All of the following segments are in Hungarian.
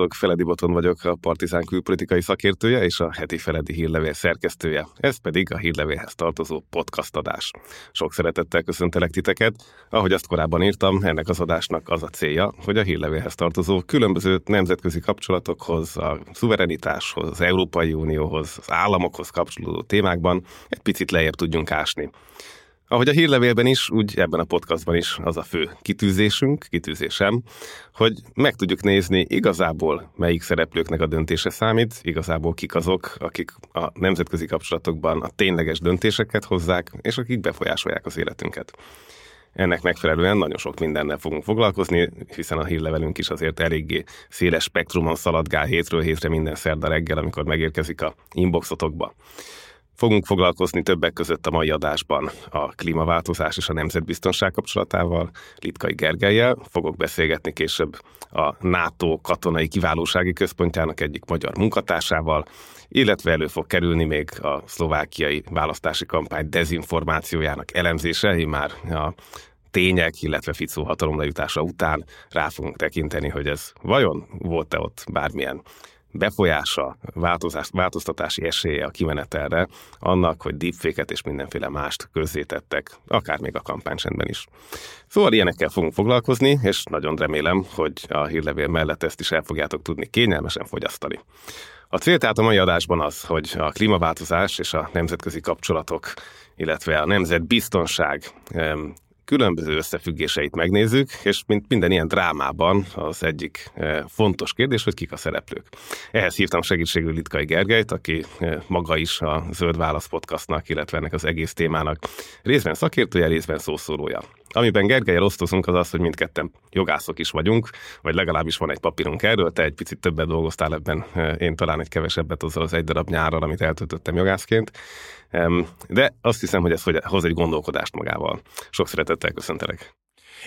Sziasztok, Feledi Boton vagyok, a Partizán külpolitikai szakértője és a heti Feledi hírlevél szerkesztője. Ez pedig a hírlevélhez tartozó podcast adás. Sok szeretettel köszöntelek titeket. Ahogy azt korábban írtam, ennek az adásnak az a célja, hogy a hírlevélhez tartozó különböző nemzetközi kapcsolatokhoz, a szuverenitáshoz, az Európai Unióhoz, az államokhoz kapcsolódó témákban egy picit lejjebb tudjunk ásni. Ahogy a hírlevélben is, úgy ebben a podcastban is az a fő kitűzésünk, kitűzésem, hogy meg tudjuk nézni igazából melyik szereplőknek a döntése számít, igazából kik azok, akik a nemzetközi kapcsolatokban a tényleges döntéseket hozzák, és akik befolyásolják az életünket. Ennek megfelelően nagyon sok mindennel fogunk foglalkozni, hiszen a hírlevelünk is azért eléggé széles spektrumon szaladgál hétről hétre minden szerda reggel, amikor megérkezik a inboxotokba. Fogunk foglalkozni többek között a mai adásban a klímaváltozás és a nemzetbiztonság kapcsolatával, Litkai Gergelyel. Fogok beszélgetni később a NATO katonai kiválósági központjának egyik magyar munkatársával, illetve elő fog kerülni még a szlovákiai választási kampány dezinformációjának elemzése, már a tények, illetve Ficó hatalomra jutása után rá fogunk tekinteni, hogy ez vajon volt-e ott bármilyen befolyása, változás, változtatási esélye a kimenetelre annak, hogy deepfake és mindenféle mást közzétettek, akár még a kampánycsendben is. Szóval ilyenekkel fogunk foglalkozni, és nagyon remélem, hogy a hírlevél mellett ezt is el fogjátok tudni kényelmesen fogyasztani. A cél tehát a mai adásban az, hogy a klímaváltozás és a nemzetközi kapcsolatok, illetve a nemzetbiztonság különböző összefüggéseit megnézzük, és mint minden ilyen drámában az egyik eh, fontos kérdés, hogy kik a szereplők. Ehhez hívtam segítségül Litkai Gergelyt, aki eh, maga is a Zöld Válasz podcastnak, illetve ennek az egész témának részben szakértője, részben szószólója. Amiben Gergelyel osztozunk az az, hogy mindketten jogászok is vagyunk, vagy legalábbis van egy papírunk erről, te egy picit többet dolgoztál ebben, eh, én talán egy kevesebbet azzal az egy darab nyárral, amit eltöltöttem jogászként. De azt hiszem, hogy ez hoz egy gondolkodást magával. Sok szeretettel köszöntelek.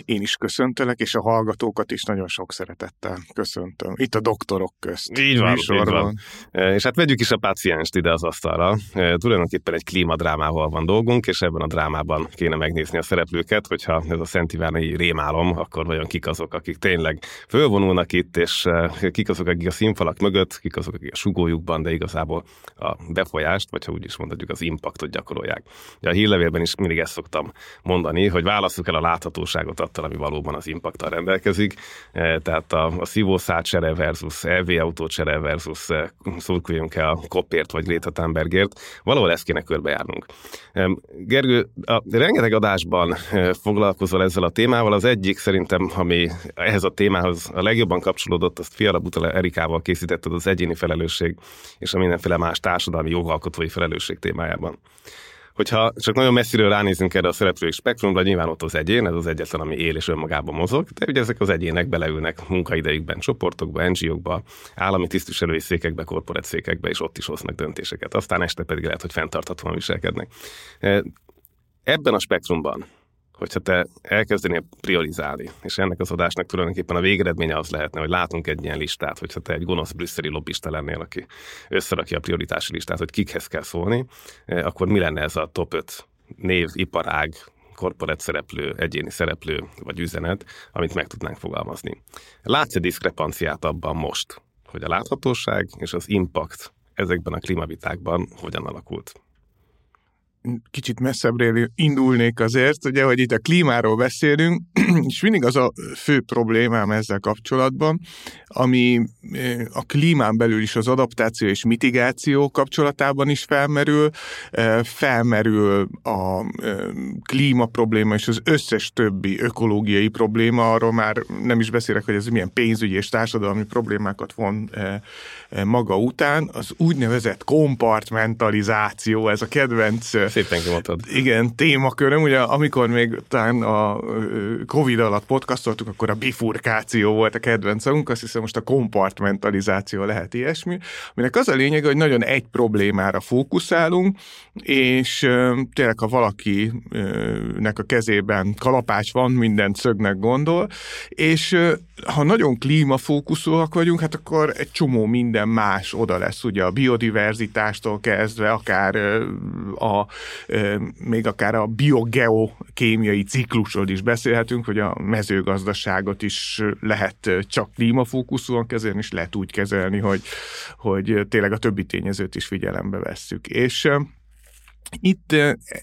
Én is köszöntelek, és a hallgatókat is nagyon sok szeretettel köszöntöm. Itt a doktorok közt. Így van, így van. E, és hát vegyük is a pácienst ide az asztalra. E, tulajdonképpen egy klímadrámával van dolgunk, és ebben a drámában kéne megnézni a szereplőket, hogyha ez a Szent Ivánai rémálom, akkor vajon kik azok, akik tényleg fölvonulnak itt, és e, kik azok, akik a színfalak mögött, kik azok, akik a sugójukban, de igazából a befolyást, vagy ha úgy is mondhatjuk, az impaktot gyakorolják. De a hírlevélben is mindig ezt szoktam mondani, hogy válasszuk el a láthatóságot feladattal, ami valóban az impaktal rendelkezik. E, tehát a, a szívószálcsere versus EV autócsere versus e, szurkoljunk el a Kopért vagy Greta Thunbergért. Valahol ezt kéne körbejárnunk. E, Gergő, a rengeteg adásban foglalkozol ezzel a témával. Az egyik szerintem, ami ehhez a témához a legjobban kapcsolódott, azt Fiala Butala Erikával készítetted az egyéni felelősség és a mindenféle más társadalmi jogalkotói felelősség témájában. Hogyha csak nagyon messziről ránézünk erre a szereplői spektrumra, nyilván ott az egyén, ez az egyetlen, ami él és önmagában mozog, de ugye ezek az egyének beleülnek munkaidejükben, csoportokba, NGO-kba, állami tisztviselői székekbe, korporát székekbe, és ott is hoznak döntéseket. Aztán este pedig lehet, hogy fenntarthatóan viselkednek. Ebben a spektrumban hogyha te elkezdenél priorizálni, és ennek az adásnak tulajdonképpen a végeredménye az lehetne, hogy látunk egy ilyen listát, hogyha te egy gonosz brüsszeli lobbista lennél, aki összerakja a prioritási listát, hogy kikhez kell szólni, eh, akkor mi lenne ez a top 5 név, iparág, korporát szereplő, egyéni szereplő vagy üzenet, amit meg tudnánk fogalmazni. Látsz-e diszkrepanciát abban most, hogy a láthatóság és az impact ezekben a klímavitákban hogyan alakult? Kicsit messzebbre indulnék azért, ugye, hogy itt a klímáról beszélünk, és mindig az a fő problémám ezzel kapcsolatban, ami a klímán belül is az adaptáció és mitigáció kapcsolatában is felmerül, felmerül a klíma probléma és az összes többi ökológiai probléma, arról már nem is beszélek, hogy ez milyen pénzügyi és társadalmi problémákat von maga után, az úgynevezett kompartmentalizáció, ez a kedvenc Szépen kimondtad. Igen, témaköröm, ugye amikor még talán a Covid alatt podcastoltuk, akkor a bifurkáció volt a kedvencünk, azt hiszem most a kompartmentalizáció lehet ilyesmi, aminek az a lényeg, hogy nagyon egy problémára fókuszálunk, és tényleg, ha valakinek a kezében kalapács van, mindent szögnek gondol, és ha nagyon klímafókuszúak vagyunk, hát akkor egy csomó minden más oda lesz, ugye a biodiverzitástól kezdve, akár a még akár a biogeokémiai ciklusról is beszélhetünk, hogy a mezőgazdaságot is lehet csak klímafókuszúan kezelni, és lehet úgy kezelni, hogy, hogy tényleg a többi tényezőt is figyelembe vesszük. És itt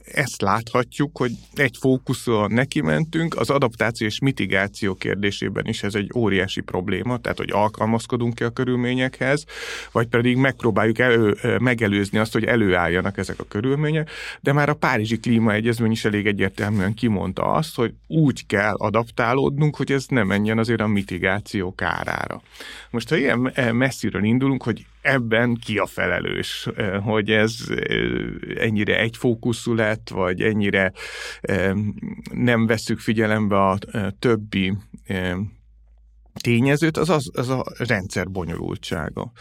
ezt láthatjuk, hogy egy fókuszon neki mentünk, az adaptáció és mitigáció kérdésében is ez egy óriási probléma, tehát hogy alkalmazkodunk-e a körülményekhez, vagy pedig megpróbáljuk elő, megelőzni azt, hogy előálljanak ezek a körülmények, de már a Párizsi Klímaegyezmény is elég egyértelműen kimondta azt, hogy úgy kell adaptálódnunk, hogy ez ne menjen azért a mitigáció kárára. Most ha ilyen messziről indulunk, hogy ebben ki a felelős, hogy ez ennyire egyfókuszú lett, vagy ennyire nem veszük figyelembe a többi tényezőt, az, az, az a rendszer bonyolultsága.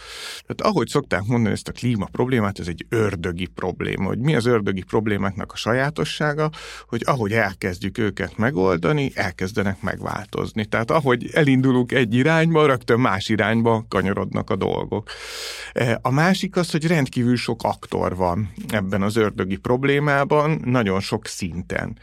Tehát ahogy szokták mondani ezt a klíma problémát, ez egy ördögi probléma. Hogy mi az ördögi problémáknak a sajátossága, hogy ahogy elkezdjük őket megoldani, elkezdenek megváltozni. Tehát ahogy elindulunk egy irányba, rögtön más irányba kanyarodnak a dolgok. E, a másik az, hogy rendkívül sok aktor van ebben az ördögi problémában, nagyon sok szinten.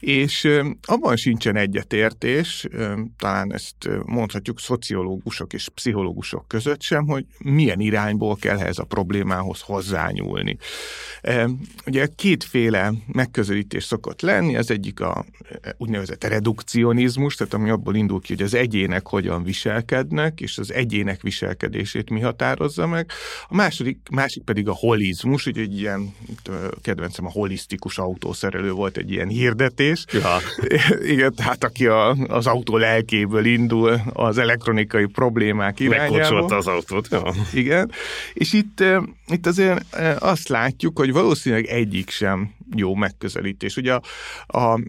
És e, abban sincsen egyetértés, e, talán ezt mondhatjuk, mondhatjuk szociológusok és pszichológusok között sem, hogy milyen irányból kell ehhez a problémához hozzányúlni. E, ugye kétféle megközelítés szokott lenni, az egyik a e, úgynevezett redukcionizmus, tehát ami abból indul ki, hogy az egyének hogyan viselkednek, és az egyének viselkedését mi határozza meg. A második, másik pedig a holizmus, ugye egy ilyen, kedvencem a holisztikus autószerelő volt egy ilyen hirdetés. Ja. Igen, tehát aki a, az autó lelkéből indul, az elektronikai problémák irányába. Megkocsolta az autót. Ja. Igen, és itt, itt azért azt látjuk, hogy valószínűleg egyik sem jó megközelítés. Ugye a, a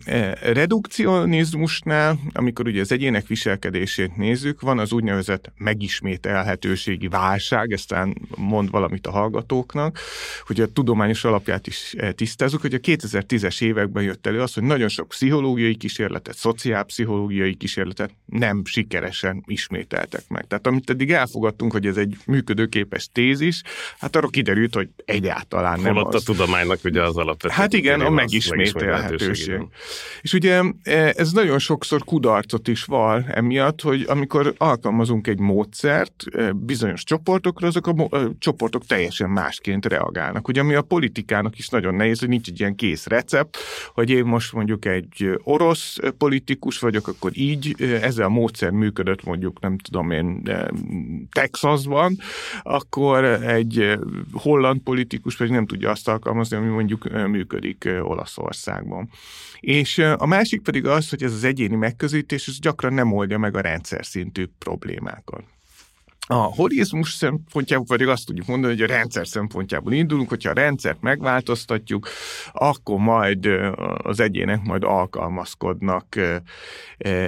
redukcionizmusnál, amikor ugye az egyének viselkedését nézzük, van az úgynevezett megismételhetőségi válság, eztán mond valamit a hallgatóknak, hogy a tudományos alapját is tisztázzuk, hogy a 2010-es években jött elő az, hogy nagyon sok pszichológiai kísérletet, szociálpszichológiai kísérletet nem sikeresen ismételtek meg. Tehát amit eddig elfogadtunk, hogy ez egy működőképes tézis, hát arra kiderült, hogy egyáltalán nem Holott az. a tudománynak ugye az alapvető. Hát igen, a megismételhetőség. És ugye e, ez nagyon sokszor kudarcot is val emiatt, hogy amikor alkalmazunk egy módszert e, bizonyos csoportokra, azok a, a csoportok teljesen másként reagálnak. Ugye ami a politikának is nagyon nehéz, hogy nincs egy ilyen kész recept, hogy én most mondjuk egy orosz politikus vagyok, akkor így e, ezzel a módszer működött mondjuk, nem tudom én, Texasban, akkor egy holland politikus pedig nem tudja azt alkalmazni, ami mondjuk működik Olaszországban. És a másik pedig az, hogy ez az egyéni megközelítés, ez gyakran nem oldja meg a rendszer szintű problémákat. A holizmus szempontjából pedig azt tudjuk mondani, hogy a rendszer szempontjából indulunk, hogyha a rendszert megváltoztatjuk, akkor majd az egyének majd alkalmazkodnak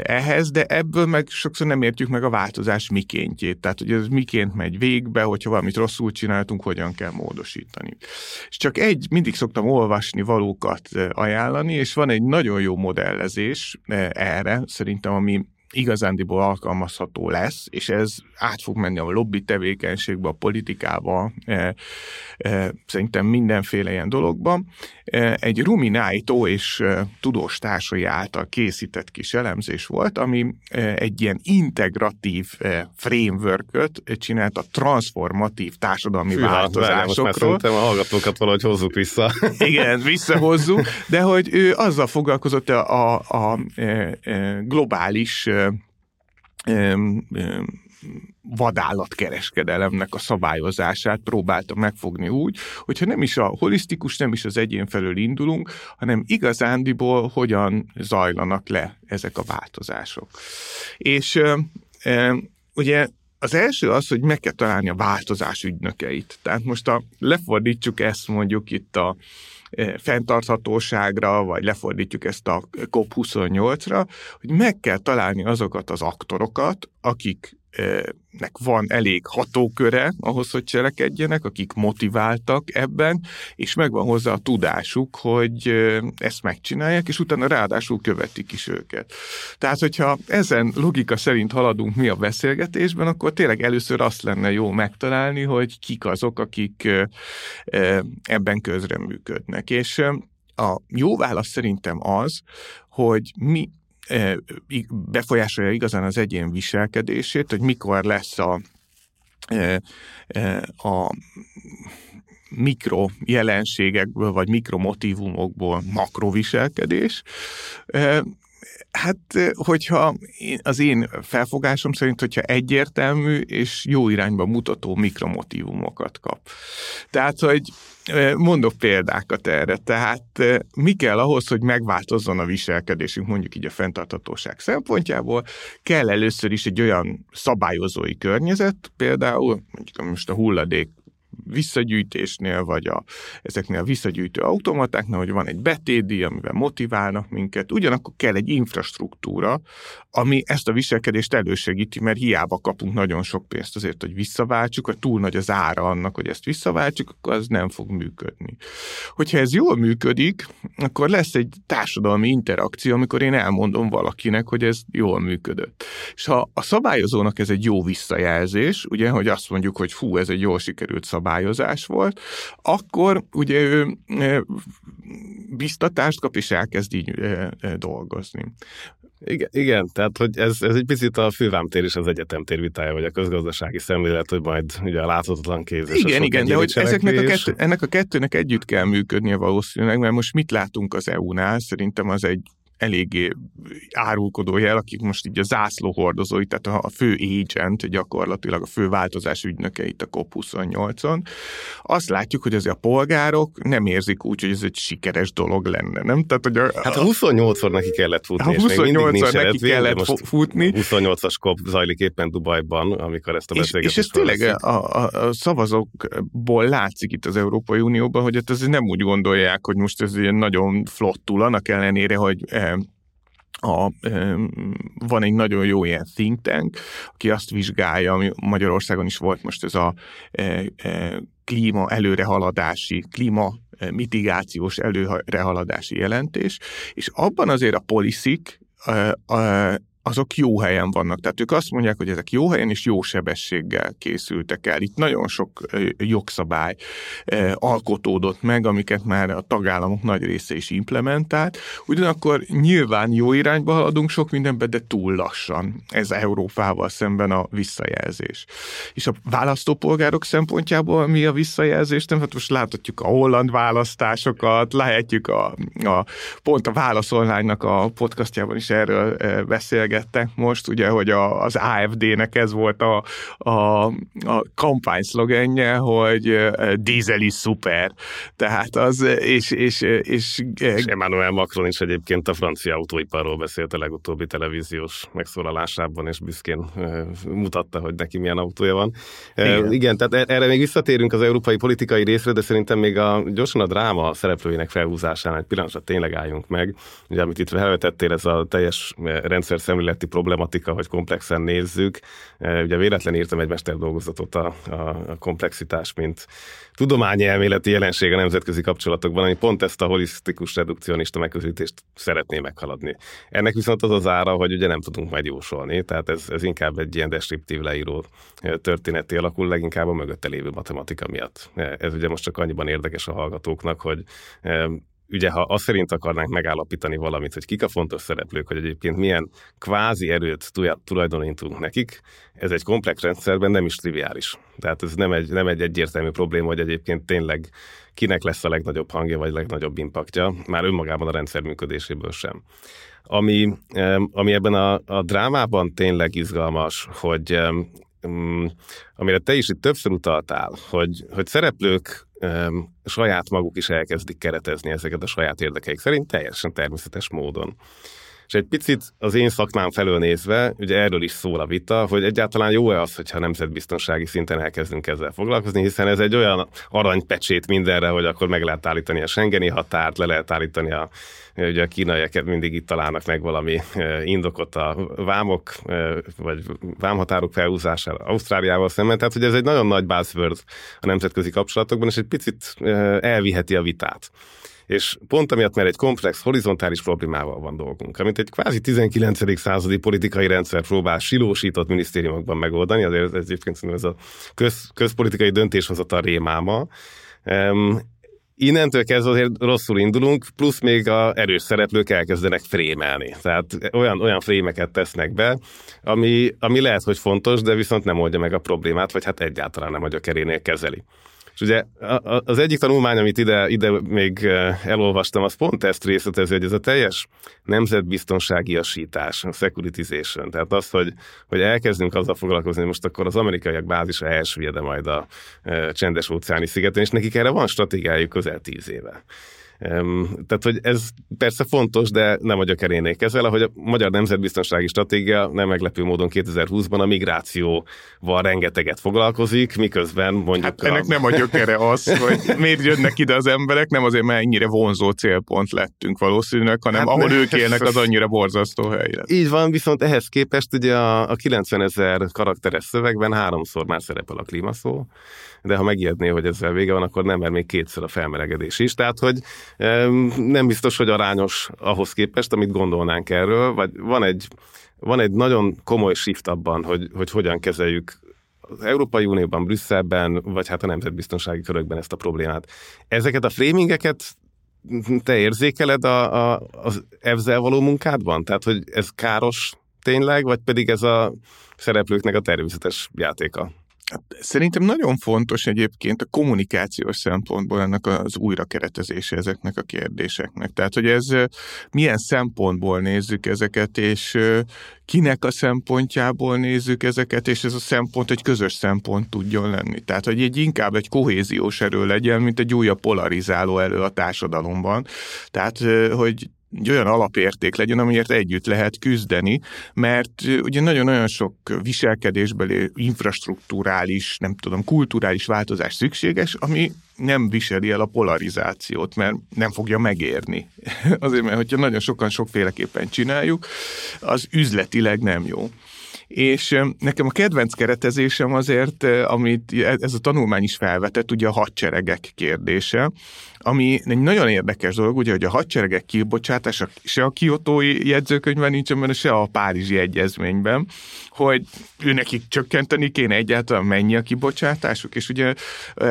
ehhez, de ebből meg sokszor nem értjük meg a változás mikéntjét. Tehát, hogy ez miként megy végbe, hogyha valamit rosszul csináltunk, hogyan kell módosítani. És csak egy, mindig szoktam olvasni valókat ajánlani, és van egy nagyon jó modellezés erre, szerintem, ami igazándiból alkalmazható lesz, és ez át fog menni a lobby tevékenységbe, a politikába, e, e, szerintem mindenféle ilyen dologban. E, egy Ruminájtó és e, tudós társai által készített kis elemzés volt, ami e, egy ilyen integratív e, framework-öt csinált a transformatív társadalmi Fűha, változásokról. Most a hallgatókat valahogy hozzuk vissza. Igen, visszahozzuk, de hogy ő azzal foglalkozott a, a, a, a globális vadállatkereskedelemnek a szabályozását próbálta megfogni úgy, hogyha nem is a holisztikus, nem is az egyén felől indulunk, hanem igazándiból hogyan zajlanak le ezek a változások. És e, ugye az első az, hogy meg kell találni a változás ügynökeit. Tehát most a, lefordítsuk ezt mondjuk itt a fenntarthatóságra, vagy lefordítjuk ezt a COP28-ra, hogy meg kell találni azokat az aktorokat, akik nek van elég hatóköre ahhoz, hogy cselekedjenek, akik motiváltak ebben, és megvan hozzá a tudásuk, hogy ezt megcsinálják, és utána ráadásul követik is őket. Tehát, hogyha ezen logika szerint haladunk mi a beszélgetésben, akkor tényleg először azt lenne jó megtalálni, hogy kik azok, akik ebben közreműködnek. És a jó válasz szerintem az, hogy mi befolyásolja igazán az egyén viselkedését, hogy mikor lesz a, a mikro jelenségekből, vagy mikromotívumokból makroviselkedés. Hát, hogyha az én felfogásom szerint, hogyha egyértelmű és jó irányba mutató mikromotívumokat kap. Tehát, hogy mondok példákat erre. Tehát mi kell ahhoz, hogy megváltozzon a viselkedésünk, mondjuk így a fenntarthatóság szempontjából, kell először is egy olyan szabályozói környezet, például mondjuk most a hulladék visszagyűjtésnél, vagy a, ezeknél a visszagyűjtő automatáknál, hogy van egy betédi, amivel motiválnak minket, ugyanakkor kell egy infrastruktúra, ami ezt a viselkedést elősegíti, mert hiába kapunk nagyon sok pénzt azért, hogy visszaváltsuk, vagy túl nagy az ára annak, hogy ezt visszaváltsuk, akkor az nem fog működni. Hogyha ez jól működik, akkor lesz egy társadalmi interakció, amikor én elmondom valakinek, hogy ez jól működött. És ha a szabályozónak ez egy jó visszajelzés, ugye, hogy azt mondjuk, hogy fú, ez egy jól sikerült szabály, szabályozás volt, akkor ugye ő biztatást kap, és elkezd így dolgozni. Igen, igen, tehát hogy ez, ez egy picit a fővámtér és az egyetemtér vitája, vagy a közgazdasági szemlélet, hogy majd ugye a láthatatlan kéz. Igen, igen, de hogy ezeknek a kettő, ennek a kettőnek együtt kell működnie valószínűleg, mert most mit látunk az EU-nál, szerintem az egy eléggé árulkodó jel, akik most így a zászló hordozói, tehát a fő agent, gyakorlatilag a fő változás ügynöke itt a COP28-on. Azt látjuk, hogy azért a polgárok nem érzik úgy, hogy ez egy sikeres dolog lenne, nem? Tehát, hogy a, hát a 28-szor neki kellett futni, a 28-szor neki kellett most futni. 28-as COP zajlik éppen Dubajban, amikor ezt a beszélgetést És, és ez tényleg a, a, a szavazókból látszik itt az Európai Unióban, hogy ez nem úgy gondolják, hogy most ez ilyen nagyon flottul, annak ellenére, hogy eh, a, van egy nagyon jó ilyen think tank, aki azt vizsgálja, ami Magyarországon is volt most ez a e, e, klíma előrehaladási, klíma mitigációs előrehaladási jelentés, és abban azért a poliszik azok jó helyen vannak. Tehát ők azt mondják, hogy ezek jó helyen és jó sebességgel készültek el. Itt nagyon sok jogszabály alkotódott meg, amiket már a tagállamok nagy része is implementált. Ugyanakkor nyilván jó irányba haladunk sok mindenben, de túl lassan. Ez Európával szemben a visszajelzés. És a választópolgárok szempontjából mi a visszajelzés? Nem, hát most láthatjuk a holland választásokat, lehetjük a, a pont a Válasz Online-nak a podcastjában is erről beszél beszélgettek most, ugye, hogy a, az AFD-nek ez volt a, a, a kampány szlogenje, hogy dízel is szuper. Tehát az, és, és, és, és Emmanuel Macron is egyébként a francia autóiparról beszélt a legutóbbi televíziós megszólalásában, és büszkén mutatta, hogy neki milyen autója van. Igen, Igen tehát e-, erre még visszatérünk az európai politikai részre, de szerintem még a, gyorsan a dráma szereplőinek felhúzásán egy pillanatra tényleg álljunk meg. Ugye, amit itt felvetettél, ez a teljes rendszer szemléleti problematika, hogy komplexen nézzük. E, ugye véletlen írtam egy mesterdolgozatot a, a komplexitás, mint tudományi elméleti jelenség a nemzetközi kapcsolatokban, ami pont ezt a holisztikus redukcionista megközelítést szeretné meghaladni. Ennek viszont az az ára, hogy ugye nem tudunk majd jósolni, tehát ez, ez inkább egy ilyen deskriptív leíró e, történeti alakul, leginkább a mögötte lévő matematika miatt. E, ez ugye most csak annyiban érdekes a hallgatóknak, hogy ugye ha azt szerint akarnánk megállapítani valamit, hogy kik a fontos szereplők, hogy egyébként milyen kvázi erőt tulajdonítunk nekik, ez egy komplex rendszerben nem is triviális. Tehát ez nem egy, nem egy egyértelmű probléma, hogy egyébként tényleg kinek lesz a legnagyobb hangja, vagy legnagyobb impaktja, már önmagában a rendszer működéséből sem. Ami, ami ebben a, a drámában tényleg izgalmas, hogy mm, amire te is itt többször utaltál, hogy, hogy szereplők saját maguk is elkezdik keretezni ezeket a saját érdekeik szerint teljesen természetes módon. És egy picit az én szakmám felől nézve, ugye erről is szól a vita, hogy egyáltalán jó-e az, hogyha nemzetbiztonsági szinten elkezdünk ezzel foglalkozni, hiszen ez egy olyan aranypecsét mindenre, hogy akkor meg lehet állítani a Schengeni határt, le lehet állítani a ugye a kínaiak mindig itt találnak meg valami indokot a vámok, vagy vámhatárok felhúzására Ausztráliával szemben, tehát hogy ez egy nagyon nagy buzzword a nemzetközi kapcsolatokban, és egy picit elviheti a vitát. És pont amiatt, mert egy komplex, horizontális problémával van dolgunk, amit egy kvázi 19. századi politikai rendszer próbál silósított minisztériumokban megoldani, azért ez egyébként ez a köz, közpolitikai döntéshozatal rémáma, innentől kezdve azért rosszul indulunk, plusz még a erős szereplők elkezdenek frémelni. Tehát olyan, olyan frémeket tesznek be, ami, ami lehet, hogy fontos, de viszont nem oldja meg a problémát, vagy hát egyáltalán nem a gyökerénél kezeli. És ugye az egyik tanulmány, amit ide, ide még elolvastam, az pont ezt részletezi, hogy ez a teljes nemzetbiztonságiasítás, a securitization, tehát az, hogy, hogy elkezdünk azzal foglalkozni, hogy most akkor az amerikaiak bázisa elsüllyed majd a csendes óceáni szigeten, és nekik erre van stratégiájuk közel tíz éve. Tehát, hogy ez persze fontos, de nem a gyökerénék ezzel, ahogy a Magyar Nemzetbiztonsági Stratégia nem meglepő módon 2020-ban a migrációval rengeteget foglalkozik, miközben mondjuk... Hát ennek a... nem a gyökere az, hogy miért jönnek ide az emberek, nem azért, mert ennyire vonzó célpont lettünk valószínűleg, hanem hát ahol ne, ők élnek, az annyira borzasztó hely. Így van, viszont ehhez képest ugye a, a 90 ezer karakteres szövegben háromszor már szerepel a klímaszó, de ha megijedné, hogy ezzel vége van, akkor nem, mert még kétszer a felmelegedés is. Tehát, hogy nem biztos, hogy arányos ahhoz képest, amit gondolnánk erről, vagy van egy, van egy nagyon komoly shift abban, hogy, hogy hogyan kezeljük az Európai Unióban, Brüsszelben, vagy hát a nemzetbiztonsági körökben ezt a problémát. Ezeket a framingeket te érzékeled a, a, az ezzel való munkádban? Tehát, hogy ez káros tényleg, vagy pedig ez a szereplőknek a természetes játéka? Hát szerintem nagyon fontos egyébként a kommunikációs szempontból ennek az újrakeretezése ezeknek a kérdéseknek. Tehát, hogy ez milyen szempontból nézzük ezeket, és kinek a szempontjából nézzük ezeket, és ez a szempont egy közös szempont tudjon lenni. Tehát, hogy egy inkább egy kohéziós erő legyen, mint egy újabb polarizáló erő a társadalomban. Tehát, hogy egy olyan alapérték legyen, amiért együtt lehet küzdeni, mert ugye nagyon-nagyon sok viselkedésbeli, infrastruktúrális, nem tudom, kulturális változás szükséges, ami nem viseli el a polarizációt, mert nem fogja megérni. Azért, mert hogyha nagyon sokan sokféleképpen csináljuk, az üzletileg nem jó. És nekem a kedvenc keretezésem azért, amit ez a tanulmány is felvetett, ugye a hadseregek kérdése, ami egy nagyon érdekes dolog, ugye, hogy a hadseregek kibocsátása se a kiotói jegyzőkönyvben nincsen benne, se a Párizsi egyezményben, hogy őnekik csökkenteni kéne egyáltalán mennyi a kibocsátásuk, és ugye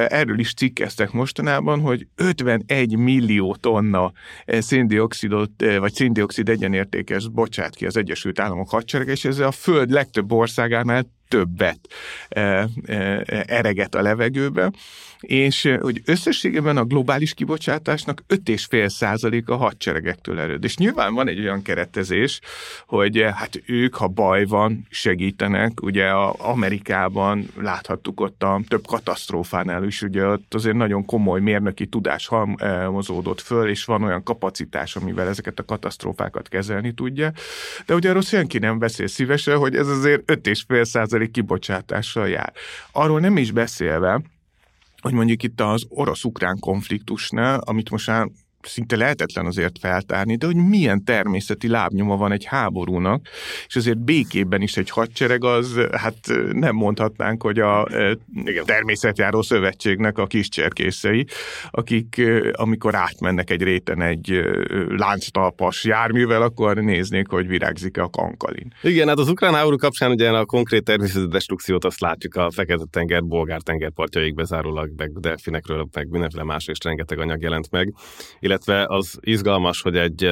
erről is cikkeztek mostanában, hogy 51 millió tonna széndiokszidot, vagy széndiokszid egyenértékes bocsát ki az Egyesült Államok hadserege, és ez a föld legtöbb országánál többet e, e, ereget a levegőbe, és hogy összességében a globális kibocsátásnak 5,5 százalék a hadseregektől ered. És nyilván van egy olyan keretezés, hogy hát ők, ha baj van, segítenek. Ugye a Amerikában láthattuk ott a több katasztrófánál is, ugye ott azért nagyon komoly mérnöki tudás halmozódott föl, és van olyan kapacitás, amivel ezeket a katasztrófákat kezelni tudja. De ugye arról senki nem beszél szívesen, hogy ez azért 5,5 százalék kibocsátással jár. Arról nem is beszélve, hogy mondjuk itt az orosz-ukrán konfliktusnál, amit most már szinte lehetetlen azért feltárni, de hogy milyen természeti lábnyoma van egy háborúnak, és azért békében is egy hadsereg az, hát nem mondhatnánk, hogy a természetjáró szövetségnek a kis cserkészei, akik amikor átmennek egy réten egy lánctalpas járművel, akkor néznék, hogy virágzik a kankalin. Igen, hát az ukrán háború kapcsán ugye a konkrét természeti destrukciót azt látjuk a Fekete-tenger, Bolgár-tenger partjaig bezárólag, meg delfinekről, meg mindenféle más, és rengeteg anyag jelent meg illetve az izgalmas, hogy egy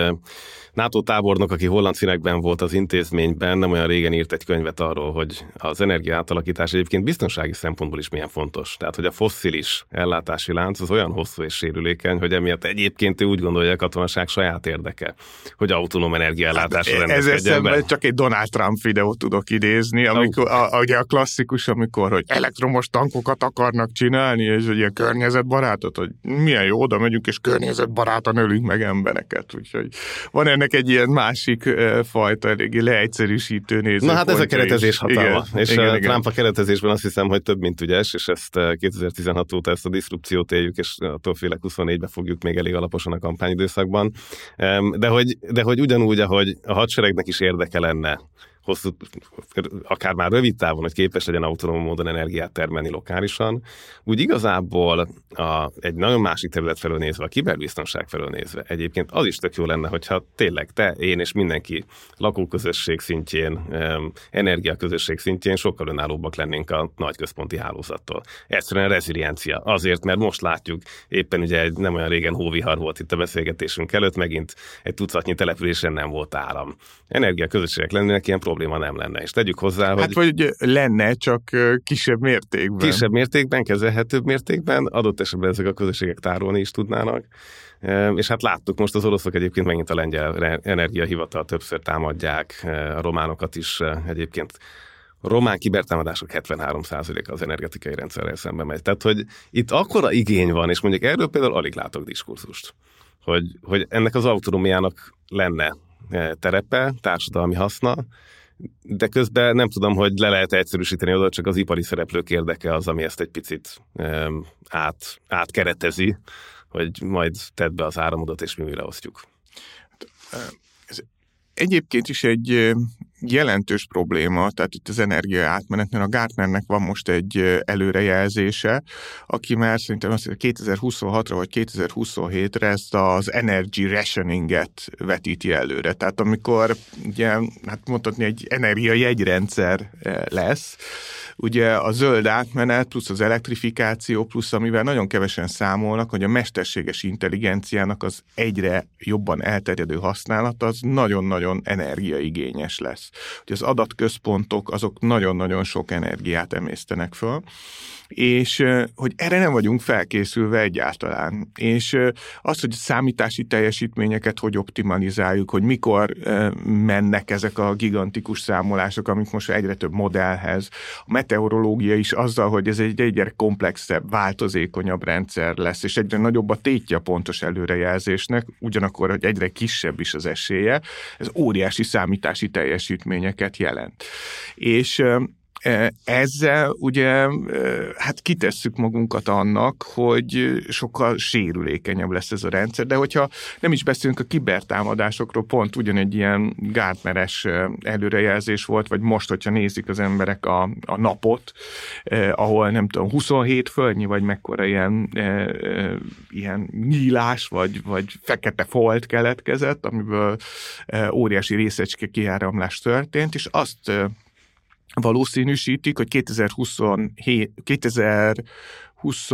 NATO tábornok, aki holland színekben volt az intézményben, nem olyan régen írt egy könyvet arról, hogy az energia átalakítás egyébként biztonsági szempontból is milyen fontos. Tehát, hogy a fosszilis ellátási lánc az olyan hosszú és sérülékeny, hogy emiatt egyébként ő úgy gondolja a katonaság saját érdeke, hogy autonóm energiaellátásra hát, Ez csak egy Donald Trump videót tudok idézni, amikor, a, a, ugye a klasszikus, amikor, hogy elektromos tankokat akarnak csinálni, és hogy ilyen környezetbarátot, hogy milyen jó, oda megyünk, és környezetbarát barátan ölünk meg embereket, úgyhogy van ennek egy ilyen másik fajta, eléggé leegyszerűsítő néző. Na hát ez a keretezés hatalma, igen, és igen, igen, igen. Trump a keretezésben azt hiszem, hogy több mint ügyes, és ezt 2016 óta ezt a diszrupciót éljük, és attól félek 24-be fogjuk még elég alaposan a kampányidőszakban. De hogy, de hogy ugyanúgy, ahogy a hadseregnek is érdeke lenne, hosszú, akár már rövid távon, hogy képes legyen autonóm módon energiát termelni lokálisan, úgy igazából a, egy nagyon másik terület felől nézve, a kiberbiztonság felől nézve, egyébként az is tök jó lenne, hogyha tényleg te, én és mindenki lakóközösség szintjén, energiaközösség szintjén sokkal önállóbbak lennénk a nagy központi hálózattól. Egyszerűen reziliencia. Azért, mert most látjuk, éppen ugye egy nem olyan régen hóvihar volt itt a beszélgetésünk előtt, megint egy tucatnyi településen nem volt áram. Energiaközösségek lennének, ilyen probléma nem lenne. És tegyük hozzá, hogy... Hát vagy lenne, csak kisebb mértékben. Kisebb mértékben, kezelhetőbb mértékben, adott esetben ezek a közösségek tárolni is tudnának. És hát láttuk most az oroszok egyébként megint a lengyel energiahivatal többször támadják, a románokat is egyébként román kibertámadások 73%-a az energetikai rendszerrel szemben megy. Tehát, hogy itt akkora igény van, és mondjuk erről például alig látok diskurzust, hogy, hogy ennek az autonómiának lenne terepe, társadalmi haszna, de közben nem tudom, hogy le lehet egyszerűsíteni oda, csak az ipari szereplők érdeke az, ami ezt egy picit um, át, átkeretezi, hogy majd tedd be az áramodat, és mi újra osztjuk. Ez egyébként is egy jelentős probléma, tehát itt az energia átmenetnél a Gartnernek van most egy előrejelzése, aki már szerintem azt 2026-ra vagy 2027-re ezt az energy rationinget vetíti előre. Tehát amikor ugye, hát mondhatni egy energia jegyrendszer lesz, ugye a zöld átmenet plusz az elektrifikáció plusz amivel nagyon kevesen számolnak, hogy a mesterséges intelligenciának az egyre jobban elterjedő használata az nagyon-nagyon energiaigényes lesz hogy az adatközpontok azok nagyon-nagyon sok energiát emésztenek föl, és hogy erre nem vagyunk felkészülve egyáltalán. És az, hogy számítási teljesítményeket hogy optimalizáljuk, hogy mikor mennek ezek a gigantikus számolások, amik most egyre több modellhez. A meteorológia is azzal, hogy ez egy egyre komplexebb, változékonyabb rendszer lesz, és egyre nagyobb a tétje a pontos előrejelzésnek, ugyanakkor, hogy egyre kisebb is az esélye, ez óriási számítási teljesítményeket jelent. És ezzel ugye hát kitesszük magunkat annak, hogy sokkal sérülékenyebb lesz ez a rendszer, de hogyha nem is beszélünk a kibertámadásokról, pont ugyanegy ilyen gártmeres előrejelzés volt, vagy most, hogyha nézik az emberek a, a napot, eh, ahol nem tudom, 27 földnyi, vagy mekkora ilyen, eh, ilyen nyílás, vagy, vagy fekete folt keletkezett, amiből eh, óriási részecske kiáramlás történt, és azt valószínűsítik, hogy 2027, 2020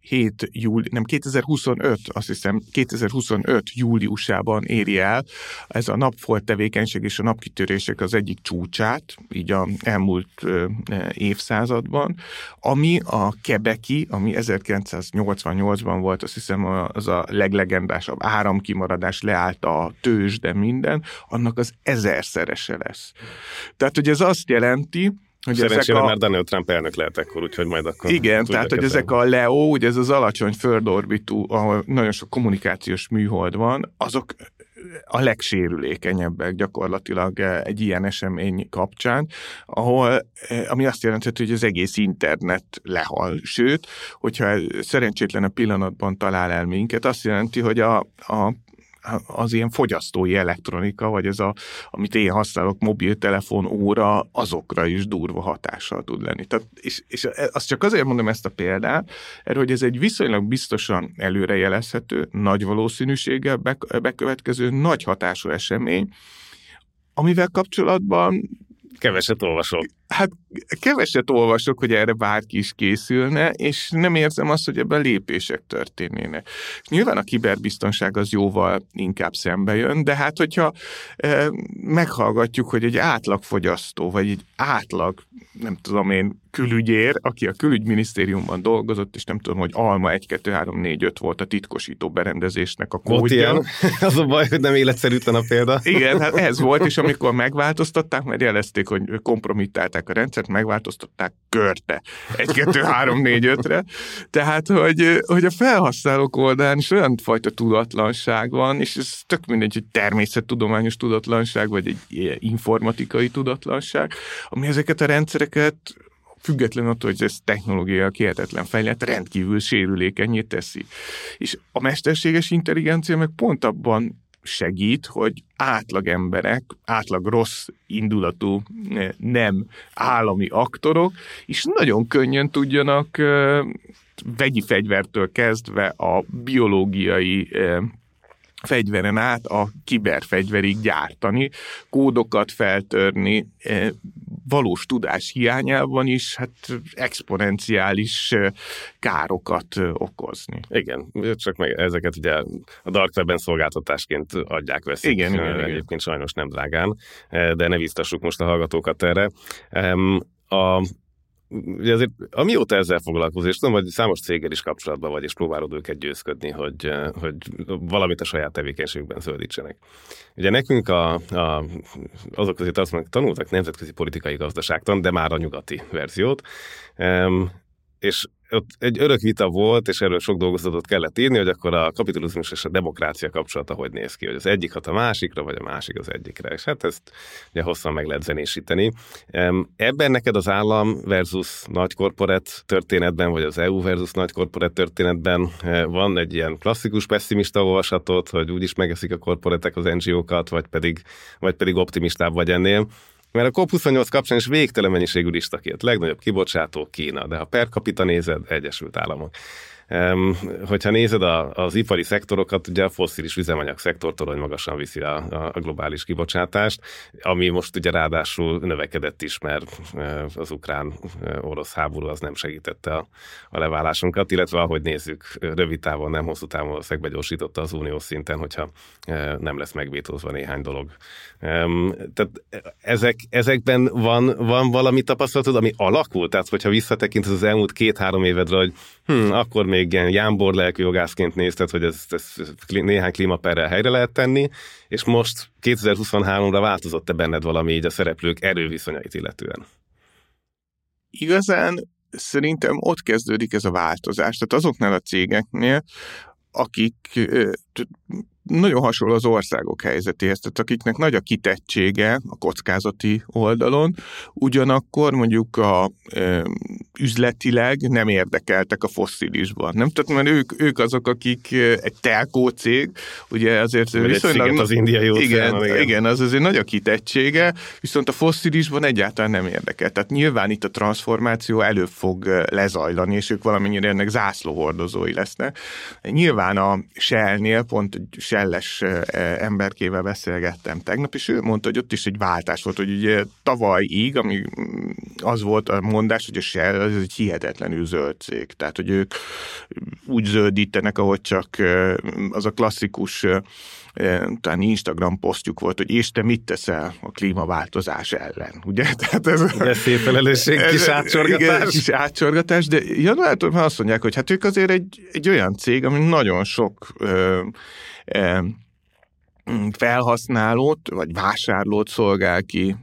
7 júli, nem 2025, azt hiszem 2025 júliusában éri el ez a napfolt tevékenység és a napkitörések az egyik csúcsát, így a elmúlt ö, évszázadban, ami a kebeki, ami 1988-ban volt, azt hiszem az a leglegendásabb áramkimaradás, leállt a tőzs, de minden, annak az ezerszerese lesz. Tehát, hogy ez azt jelenti, hogy Szerencsére a... már Donald Trump elnök lehet ekkor, úgyhogy majd akkor... Igen, tehát hogy ezek a LEO, ugye ez az alacsony földorbitú, ahol nagyon sok kommunikációs műhold van, azok a legsérülékenyebbek gyakorlatilag egy ilyen esemény kapcsán, ahol, ami azt jelenti, hogy az egész internet lehal. Sőt, hogyha szerencsétlen a pillanatban talál el minket, azt jelenti, hogy a, a az ilyen fogyasztói elektronika, vagy ez a, amit én használok, mobiltelefon, óra, azokra is durva hatással tud lenni. Tehát, és, és azt csak azért mondom ezt a példát, erről, hogy ez egy viszonylag biztosan előrejelezhető, nagy valószínűséggel bekövetkező nagy hatású esemény, amivel kapcsolatban Keveset olvasok. Hát keveset olvasok, hogy erre bárki is készülne, és nem érzem azt, hogy ebben lépések történnének. Nyilván a kiberbiztonság az jóval inkább szembe jön, de hát hogyha e, meghallgatjuk, hogy egy átlagfogyasztó, vagy egy átlag, nem tudom én, külügyér, aki a külügyminisztériumban dolgozott, és nem tudom, hogy Alma 1, 2, 3, 4, 5 volt a titkosító berendezésnek a kódja. Az a baj, hogy nem életszerűtlen a példa. Igen, hát ez volt, és amikor megváltoztatták, mert jelezték, hogy kompromittálták megváltoztatták a rendszert, megváltoztatták körte. Egy, kettő, három, négy, ötre. Tehát, hogy, hogy a felhasználók oldalán is olyan fajta tudatlanság van, és ez tök mindegy, hogy természettudományos tudatlanság, vagy egy informatikai tudatlanság, ami ezeket a rendszereket független attól, hogy ez technológia hihetetlen fejlett, rendkívül sérülékenyé teszi. És a mesterséges intelligencia meg pont abban segít, hogy átlag emberek, átlag rossz indulatú nem állami aktorok is nagyon könnyen tudjanak vegyi fegyvertől kezdve a biológiai fegyveren át a kiberfegyverig gyártani, kódokat feltörni, valós tudás hiányában is hát exponenciális károkat okozni. Igen, csak meg ezeket ugye a Dark Web-en szolgáltatásként adják veszik. Igen, igen, Egyébként igen. sajnos nem drágán, de ne biztassuk most a hallgatókat erre. A ugye azért amióta ezzel foglalkozol, és tudom, hogy számos céggel is kapcsolatban vagy, és próbálod őket győzködni, hogy, eh, hogy valamit a saját tevékenységükben zöldítsenek. Ugye nekünk a, a, azok közé tartoznak, tanultak nemzetközi politikai gazdaságtan, de már a nyugati verziót, és ott egy örök vita volt, és erről sok dolgozatot kellett írni, hogy akkor a kapitalizmus és a demokrácia kapcsolata hogy néz ki, hogy az egyik hat a másikra, vagy a másik az egyikre. És hát ezt ugye hosszan meg lehet zenésíteni. Ebben neked az állam versus nagy korporát történetben, vagy az EU versus nagy korporát történetben eh, van egy ilyen klasszikus pessimista olvasatot, hogy úgyis megeszik a korporátek az NGO-kat, vagy pedig, vagy pedig optimistább vagy ennél. Mert a COP28 kapcsán is végtelen mennyiségű lista. Legnagyobb kibocsátó Kína, de ha per capita nézed, Egyesült Államok. Hogyha nézed a, az ipari szektorokat, ugye a fosszilis üzemanyag szektor torony magasan viszi a, a globális kibocsátást, ami most ugye ráadásul növekedett is, mert az ukrán-orosz háború az nem segítette a, a leválásunkat, illetve ahogy nézzük, rövid távon, nem hosszú távon valószínűleg begyorsította az uniós szinten, hogyha nem lesz megvétózva néhány dolog. Tehát ezek, ezekben van, van valami tapasztalatod, ami alakult? Tehát, hogyha visszatekintesz az elmúlt két-három évedre, hogy hm, akkor még ilyen jámbor lelkű jogászként nézted, hogy ez, ez néhány klímaperrel helyre lehet tenni, és most 2023-ra változott-e benned valami így a szereplők erőviszonyait illetően? Igazán szerintem ott kezdődik ez a változás. Tehát azoknál a cégeknél, akik nagyon hasonló az országok helyzetéhez, tehát akiknek nagy a kitettsége a kockázati oldalon, ugyanakkor mondjuk a e, üzletileg nem érdekeltek a fosszilisban. Nem? Tehát mert ők, ők azok, akik egy telkó cég, ugye azért Vagy viszonylag... az indiai igen, igen, igen, az azért nagy a kitettsége, viszont a fosszilisban egyáltalán nem érdekel. Tehát nyilván itt a transformáció előbb fog lezajlani, és ők valamennyire ennek zászlóhordozói lesznek. Nyilván a Shell-nél pont Shell Shell-es emberkével beszélgettem tegnap, és ő mondta, hogy ott is egy váltás volt, hogy ugye tavalyig, ami mm, az volt a mondás, hogy a Shell az egy hihetetlenül zöld cég. Tehát, hogy ők úgy zöldítenek, ahogy csak az a klasszikus talán Instagram posztjuk volt, hogy és te mit teszel a klímaváltozás ellen, ugye? Tehát ez, de szép felelősség, kis átsorgatás. Igen, kis átsorgatás, de januártól már azt mondják, hogy hát ők azért egy, egy olyan cég, ami nagyon sok ö, ö, felhasználót vagy vásárlót szolgál ki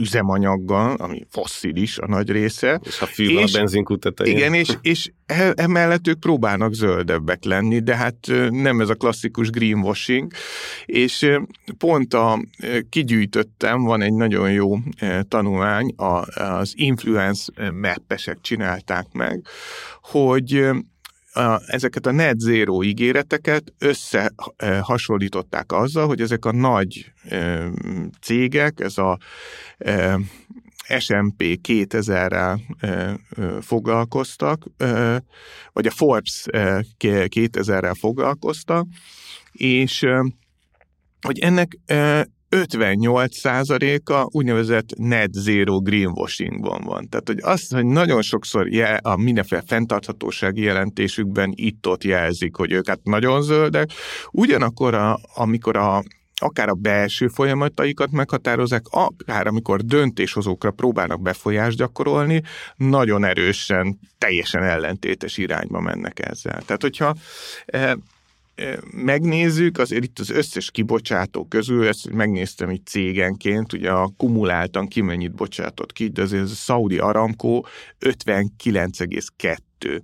üzemanyaggal, ami fosszilis a nagy része. És ha fű van a benzinkút tetején. Igen, és, és e, emellett ők próbálnak zöldebbek lenni, de hát nem ez a klasszikus greenwashing, és pont a, kigyűjtöttem, van egy nagyon jó tanulmány, az influence mappesek csinálták meg, hogy a, ezeket a net zero ígéreteket összehasonlították azzal, hogy ezek a nagy e, cégek, ez a e, SMP 2000-rel e, foglalkoztak, vagy a Forbes e, 2000-rel foglalkoztak, és hogy ennek 58%-a úgynevezett net zero greenwashingban van. Tehát, hogy azt, hogy nagyon sokszor jel, a mindenféle fenntarthatósági jelentésükben itt-ott jelzik, hogy ők hát nagyon zöldek, ugyanakkor, a, amikor a akár a belső folyamataikat meghatározzák, akár amikor döntéshozókra próbálnak befolyást gyakorolni, nagyon erősen, teljesen ellentétes irányba mennek ezzel. Tehát, hogyha megnézzük, azért itt az összes kibocsátó közül, ezt megnéztem itt cégenként, ugye a kumuláltan ki mennyit bocsátott ki, de azért a Saudi Aramco 59,2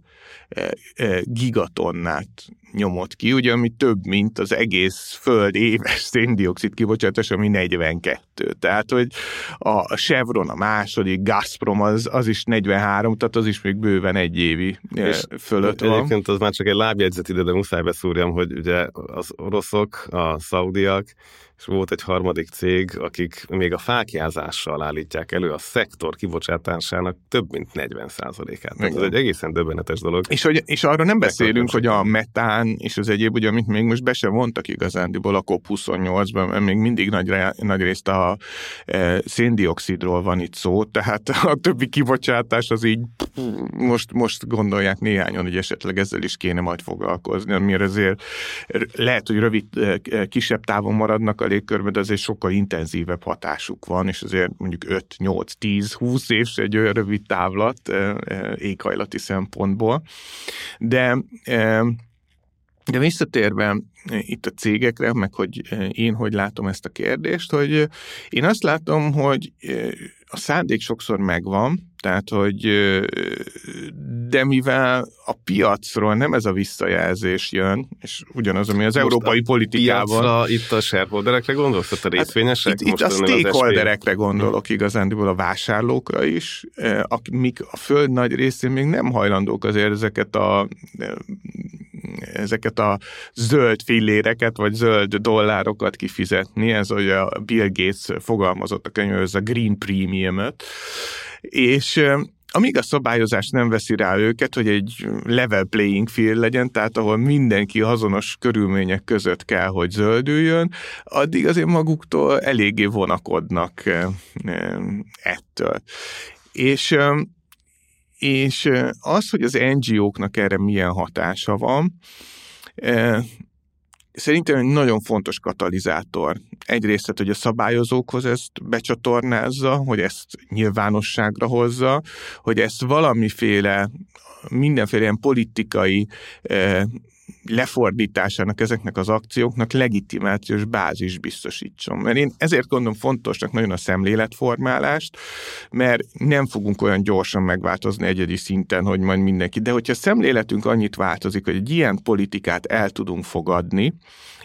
gigatonnát nyomott ki, ugye, ami több, mint az egész föld éves széndiokszid kibocsátás, ami 42. Tehát, hogy a Chevron a második, Gazprom az, az is 43, tehát az is még bőven egy évi és fölött van. Egyébként az már csak egy lábjegyzet ide, de muszáj beszúrjam, hogy ugye az oroszok, a szaudiak, és volt egy harmadik cég, akik még a fákjázással állítják elő a szektor kibocsátásának több mint 40%-át. Ez egy egészen döbbenetes dolog. És, hogy, és arra nem beszélünk, hogy a metán és az egyéb, ugye, amit még most be sem vontak igazándiból a COP28-ban, mert még mindig nagy, nagy részt a e, széndiokszidról van itt szó, tehát a többi kibocsátás az így most, most gondolják néhányan, hogy esetleg ezzel is kéne majd foglalkozni, amire azért lehet, hogy rövid, e, kisebb távon maradnak a légkörben, de azért sokkal intenzívebb hatásuk van, és azért mondjuk 5, 8, 10, 20 év egy olyan rövid távlat éghajlati szempontból. De de visszatérve itt a cégekre, meg hogy én hogy látom ezt a kérdést, hogy én azt látom, hogy a szándék sokszor megvan, tehát, hogy de mivel a piacról nem ez a visszajelzés jön, és ugyanaz, ami az Most európai politikában... Piacra, itt a shareholderekre gondolsz, a hát részvényesek? Hát itt, itt a stakeholderekre gondolok igazándiból a vásárlókra is, amik a föld nagy részén még nem hajlandók azért ezeket a ezeket a zöld filléreket, vagy zöld dollárokat kifizetni, ez hogy a Bill Gates fogalmazott a könyvben, ez a Green Premium-öt, és amíg a szabályozás nem veszi rá őket, hogy egy level playing field legyen, tehát ahol mindenki azonos körülmények között kell, hogy zöldüljön, addig azért maguktól eléggé vonakodnak ettől. És és az, hogy az NGO-knak erre milyen hatása van, szerintem egy nagyon fontos katalizátor. Egyrészt, hogy a szabályozókhoz ezt becsatornázza, hogy ezt nyilvánosságra hozza, hogy ezt valamiféle mindenféle ilyen politikai lefordításának ezeknek az akcióknak legitimációs bázis biztosítson. Mert én ezért gondolom fontosnak nagyon a szemléletformálást, mert nem fogunk olyan gyorsan megváltozni egyedi szinten, hogy majd mindenki. De hogyha a szemléletünk annyit változik, hogy egy ilyen politikát el tudunk fogadni,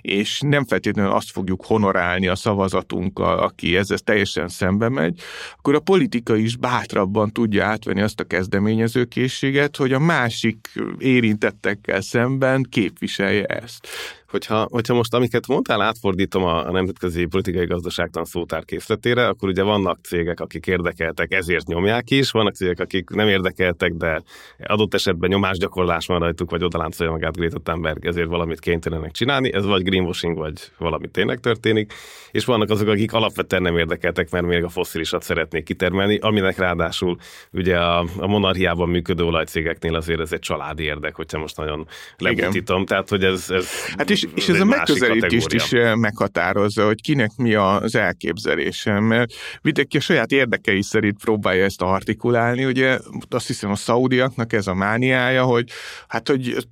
és nem feltétlenül azt fogjuk honorálni a szavazatunkkal, aki ezzel teljesen szembe megy, akkor a politika is bátrabban tudja átvenni azt a kezdeményezőkészséget, hogy a másik érintettekkel szemben képviselje ezt hogyha, hogyha most amiket mondtál, átfordítom a, a nemzetközi politikai gazdaságtan szótár készletére, akkor ugye vannak cégek, akik érdekeltek, ezért nyomják is, vannak cégek, akik nem érdekeltek, de adott esetben nyomásgyakorlás van rajtuk, vagy odaláncolja magát Greta Thunberg, ezért valamit kénytelenek csinálni, ez vagy greenwashing, vagy valami tényleg történik, és vannak azok, akik alapvetően nem érdekeltek, mert még a fosszilisat szeretnék kitermelni, aminek ráadásul ugye a, a monarchiában működő olajcégeknél azért ez egy családi érdek, hogyha most nagyon lebutítom, tehát hogy ez, ez hát és, és ez a megközelítést is eh, meghatározza, hogy kinek mi az elképzelése, mert mindenki a saját érdekei szerint próbálja ezt artikulálni, ugye azt hiszem a szaudiaknak ez a mániája, hogy hát, hogy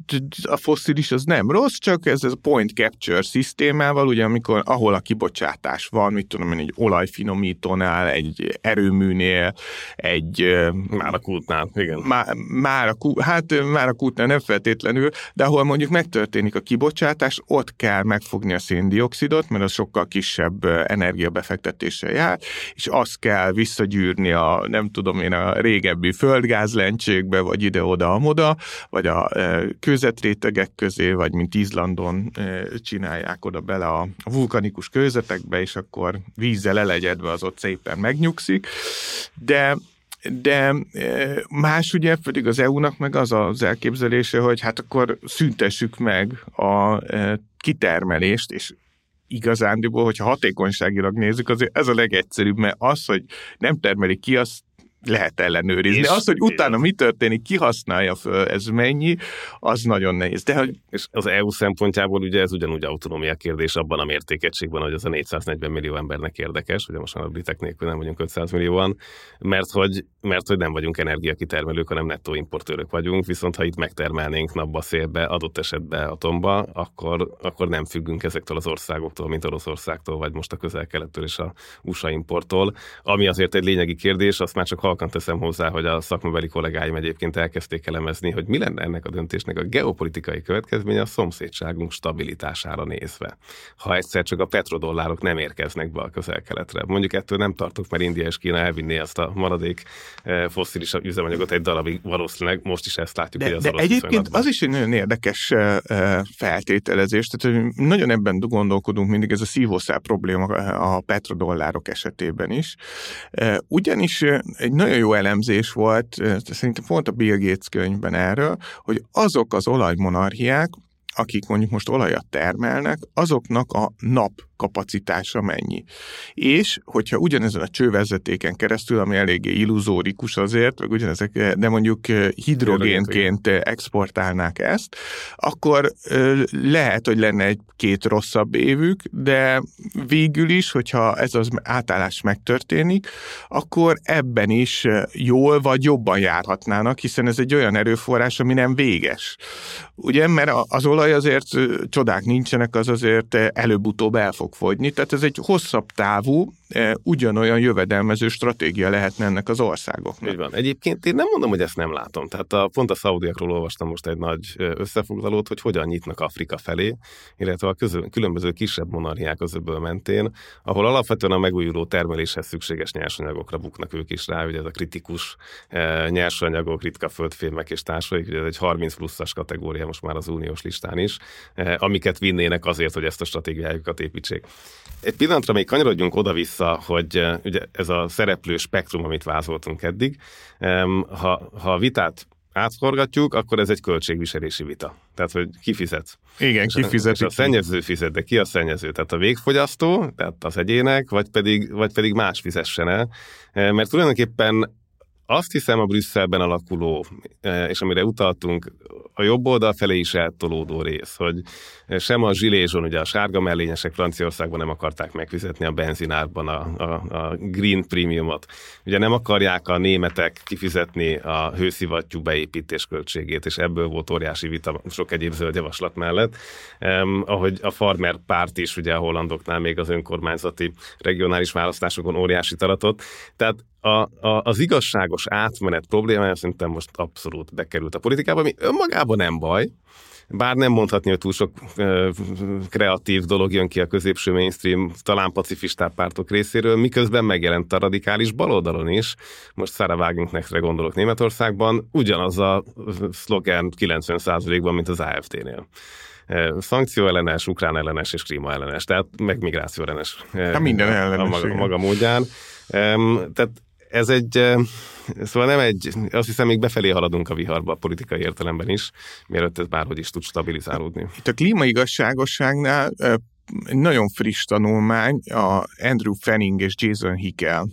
a fosszilis az nem rossz, csak ez, ez a point capture szisztémával, ugye amikor ahol a kibocsátás van, mit tudom én, egy olajfinomítónál, egy erőműnél, egy... Eh, már a kútnál, igen. Már, már a, kút, hát már a kútnál nem feltétlenül, de ahol mondjuk megtörténik a kibocsátás, és ott kell megfogni a széndiokszidot, mert az sokkal kisebb energiabefektetéssel jár, és azt kell visszagyűrni a, nem tudom én, a régebbi földgázlencsékbe, vagy ide-oda, amoda, vagy a kőzetrétegek közé, vagy mint Izlandon csinálják oda bele a vulkanikus kőzetekbe, és akkor vízzel elegyedve az ott szépen megnyugszik. De de más ugye pedig az EU-nak meg az az elképzelése, hogy hát akkor szüntessük meg a kitermelést, és igazándiból, hogyha hatékonyságilag nézzük, azért ez a legegyszerűbb, mert az, hogy nem termelik ki, az lehet ellenőrizni. És az, hogy utána mi történik, ki használja föl, ez mennyi, az nagyon nehéz. De hogy... És az EU szempontjából ugye ez ugyanúgy autonómia kérdés abban a mértékegységben, hogy az a 440 millió embernek érdekes, ugye most már a britek nélkül nem vagyunk 500 millióan, mert hogy, mert hogy nem vagyunk energiakitermelők, hanem nettó importőrök vagyunk, viszont ha itt megtermelnénk napba, szélbe, adott esetben atomba, akkor, akkor nem függünk ezektől az országoktól, mint Oroszországtól, vagy most a közel-kelettől és a USA importtól. Ami azért egy lényegi kérdés, azt már csak halkan teszem hozzá, hogy a szakmabeli kollégáim egyébként elkezdték elemezni, hogy mi lenne ennek a döntésnek a geopolitikai következménye a szomszédságunk stabilitására nézve. Ha egyszer csak a petrodollárok nem érkeznek be a közel-keletre. Mondjuk ettől nem tartok, mert India és Kína elvinné azt a maradék eh, fosszilis üzemanyagot egy darabig, valószínűleg most is ezt látjuk, de, hogy az de egyébként az is egy nagyon érdekes eh, eh, feltételezés, tehát hogy nagyon ebben gondolkodunk mindig, ez a szívószál probléma a petrodollárok esetében is. Ugyanis egy nagyon jó elemzés volt, szerintem pont a Bill Gates könyvben erről, hogy azok az olajmonarchiák, akik mondjuk most olajat termelnek, azoknak a nap kapacitása mennyi. És hogyha ugyanezen a csővezetéken keresztül, ami eléggé illuzórikus azért, vagy ugyanezek, de mondjuk eh, hidrogénként exportálnák ezt, akkor eh, lehet, hogy lenne egy-két rosszabb évük, de végül is, hogyha ez az átállás megtörténik, akkor ebben is eh, jól vagy jobban járhatnának, hiszen ez egy olyan erőforrás, ami nem véges. Ugye, mert az olaj azért csodák nincsenek, az azért előbb-utóbb el fog fogyni, tehát ez egy hosszabb távú, ugyanolyan jövedelmező stratégia lehetne ennek az országoknak. Így van. Egyébként én nem mondom, hogy ezt nem látom. Tehát a, pont a szaudiakról olvastam most egy nagy összefoglalót, hogy hogyan nyitnak Afrika felé, illetve a közül, különböző kisebb monarchiák az öböl mentén, ahol alapvetően a megújuló termeléshez szükséges nyersanyagokra buknak ők is rá, ugye ez a kritikus e, nyersanyagok, ritka földfémek és társaik, ugye ez egy 30 pluszas kategória most már az uniós listán is, e, amiket vinnének azért, hogy ezt a stratégiájukat építsék. Egy pillanatra még kanyarodjunk oda-vissza vissza, hogy ugye ez a szereplő spektrum, amit vázoltunk eddig, ha, ha a vitát átforgatjuk, akkor ez egy költségviselési vita. Tehát, hogy ki fizet. Igen, ki fizet. És a szennyező fizet, de ki a szennyező? Tehát a végfogyasztó, tehát az egyének, vagy pedig, vagy pedig más fizessen el. Mert tulajdonképpen azt hiszem a Brüsszelben alakuló, és amire utaltunk, a jobb oldal felé is eltolódó rész, hogy sem a zsilézson, ugye a sárga mellényesek Franciaországban nem akarták megfizetni a benzinárban a, a, a green premiumot. Ugye nem akarják a németek kifizetni a hőszivattyú beépítés költségét, és ebből volt óriási vita sok egyéb zöld javaslat mellett. Um, ahogy a farmer párt is, ugye a hollandoknál még az önkormányzati regionális választásokon óriási taratott. Tehát a, a, az igazságos átmenet problémája szerintem most abszolút bekerült a politikába, ami önmagában nem baj, bár nem mondhatni, hogy túl sok uh, kreatív dolog jön ki a középső mainstream, talán pacifistább pártok részéről, miközben megjelent a radikális baloldalon is. Most Sarah Wagenknechtre gondolok Németországban, ugyanaz a szlogen 90%-ban, mint az AFD-nél szankció ellenes, ukrán ellenes és klíma ellenes, tehát meg migráció ellenes. Hát minden ellenes. A maga, a maga módján. Tehát ez egy, szóval nem egy, azt hiszem még befelé haladunk a viharba a politikai értelemben is, mielőtt ez bárhogy is tud stabilizálódni. Itt a klímaigazságosságnál egy nagyon friss tanulmány, a Andrew Fanning és Jason Hickel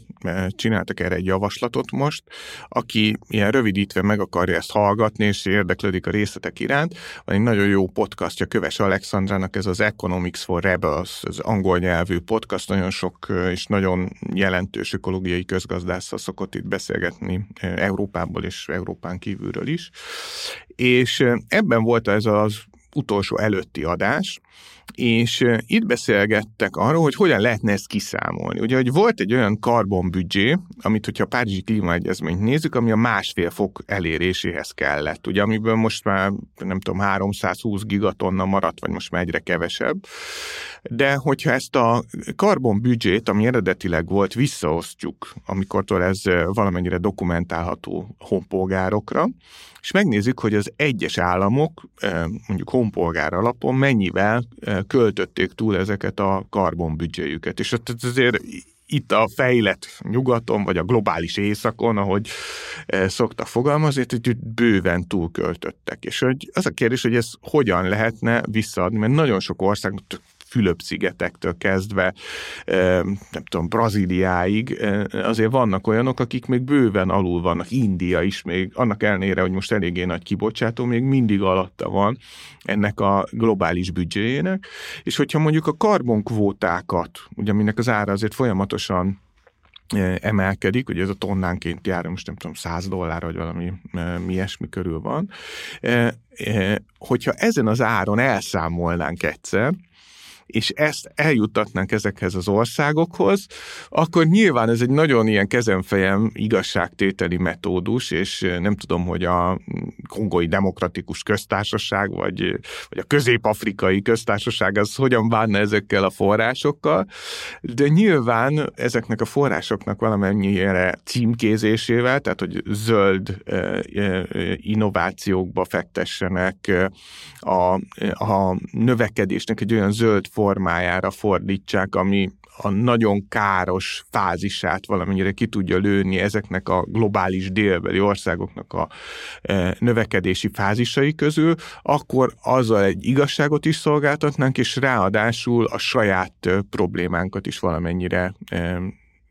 csináltak erre egy javaslatot most, aki ilyen rövidítve meg akarja ezt hallgatni, és érdeklődik a részletek iránt. Van egy nagyon jó podcastja Köves Alexandrának, ez az Economics for Rebels, az angol nyelvű podcast, nagyon sok és nagyon jelentős ökológiai közgazdásszal szokott itt beszélgetni Európából és Európán kívülről is. És ebben volt ez az utolsó előtti adás, és itt beszélgettek arról, hogy hogyan lehetne ezt kiszámolni. Ugye, hogy volt egy olyan karbonbüdzsé, amit, hogyha a Párizsi Klímaegyezményt nézzük, ami a másfél fok eléréséhez kellett, ugye, amiből most már, nem tudom, 320 gigatonna maradt, vagy most már egyre kevesebb. De hogyha ezt a karbonbüdzsét, ami eredetileg volt, visszaosztjuk, amikortól ez valamennyire dokumentálható honpolgárokra, és megnézzük, hogy az egyes államok mondjuk honpolgár alapon mennyivel költötték túl ezeket a karbonbüdzséjüket. És ott azért itt a fejlett nyugaton, vagy a globális északon, ahogy szokta fogalmazni, hogy bőven túlköltöttek. És hogy az a kérdés, hogy ez hogyan lehetne visszaadni, mert nagyon sok ország, Fülöp-szigetektől kezdve, nem tudom, Brazíliáig, azért vannak olyanok, akik még bőven alul vannak. India is még, annak ellenére, hogy most eléggé nagy kibocsátó, még mindig alatta van ennek a globális büdzséjének. És hogyha mondjuk a karbonkvótákat, ugye aminek az ára azért folyamatosan emelkedik, ugye ez a tonnánként jár, most nem tudom, 100 dollár, vagy valami mi ilyesmi körül van. Hogyha ezen az áron elszámolnánk egyszer, és ezt eljuttatnánk ezekhez az országokhoz, akkor nyilván ez egy nagyon ilyen kezemfejem igazságtételi metódus, és nem tudom, hogy a kongói demokratikus köztársaság, vagy, vagy a közép-afrikai köztársaság az hogyan bánna ezekkel a forrásokkal, de nyilván ezeknek a forrásoknak valamennyire címkézésével, tehát hogy zöld innovációkba fektessenek, a, a növekedésnek egy olyan zöld formájára fordítsák, ami a nagyon káros fázisát valamennyire ki tudja lőni ezeknek a globális délbeli országoknak a e, növekedési fázisai közül, akkor azzal egy igazságot is szolgáltatnánk, és ráadásul a saját problémánkat is valamennyire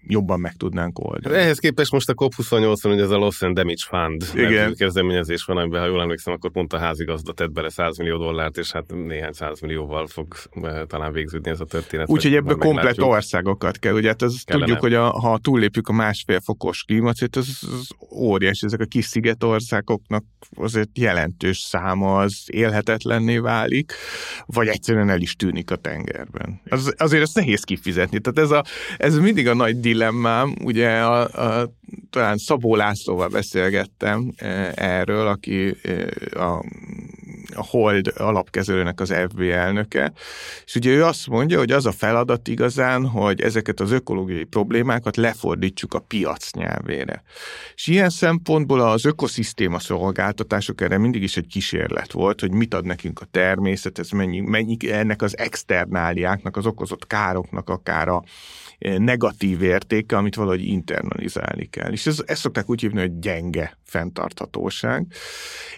jobban meg tudnánk oldani. Ehhez képest most a COP28-on ugye ez a Loss and Damage Fund Igen. kezdeményezés van, amiben, ha jól emlékszem, akkor pont a házigazda tett bele 100 millió dollárt, és hát néhány 100 millióval fog eh, talán végződni ez a történet. Úgyhogy ebből komplet országokat kell. Ugye hát ez tudjuk, hogy a, ha túllépjük a másfél fokos klímacét, az, az óriási. Ezek a kis szigetországoknak azért jelentős száma az élhetetlenné válik, vagy egyszerűen el is tűnik a tengerben. Az, azért ezt nehéz kifizetni. Tehát ez, a, ez mindig a nagy dilemmám, ugye a, a, talán Szabó Lászlóval beszélgettem e, erről, aki e, a, a Hold alapkezelőnek az FB elnöke, és ugye ő azt mondja, hogy az a feladat igazán, hogy ezeket az ökológiai problémákat lefordítsuk a piac nyelvére. És ilyen szempontból az ökoszisztéma szolgáltatások erre mindig is egy kísérlet volt, hogy mit ad nekünk a természet, ez mennyi, mennyi ennek az externáliáknak, az okozott károknak akár a negatív értéke, amit valahogy internalizálni kell. És ez, ezt szokták úgy hívni, hogy gyenge fenntarthatóság.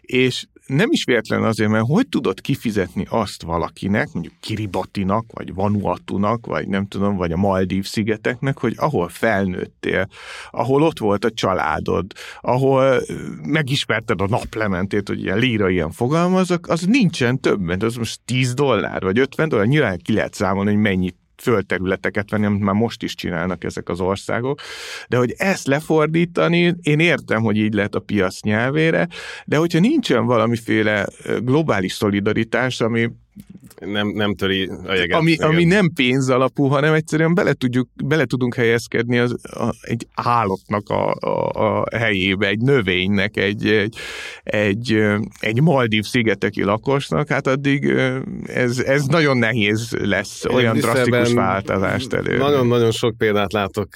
És nem is véletlen azért, mert hogy tudod kifizetni azt valakinek, mondjuk Kiribatinak, vagy Vanuatunak, vagy nem tudom, vagy a Maldív szigeteknek, hogy ahol felnőttél, ahol ott volt a családod, ahol megismerted a naplementét, hogy ilyen líra ilyen fogalmazok, az nincsen több, mert az most 10 dollár, vagy 50 dollár, nyilván ki lehet számolni, hogy mennyit földterületeket venni, amit már most is csinálnak ezek az országok, de hogy ezt lefordítani, én értem, hogy így lehet a piac nyelvére, de hogyha nincsen valamiféle globális szolidaritás, ami nem, nem töri a jeget. Ami, ami nem pénz alapú, hanem egyszerűen bele, tudjuk, bele tudunk helyezkedni az, a, egy állatnak a, a, a helyébe, egy növénynek, egy, egy, egy, egy Maldív szigeteki lakosnak, hát addig ez, ez nagyon nehéz lesz olyan drasztikus változást elő. Nagyon-nagyon sok példát látok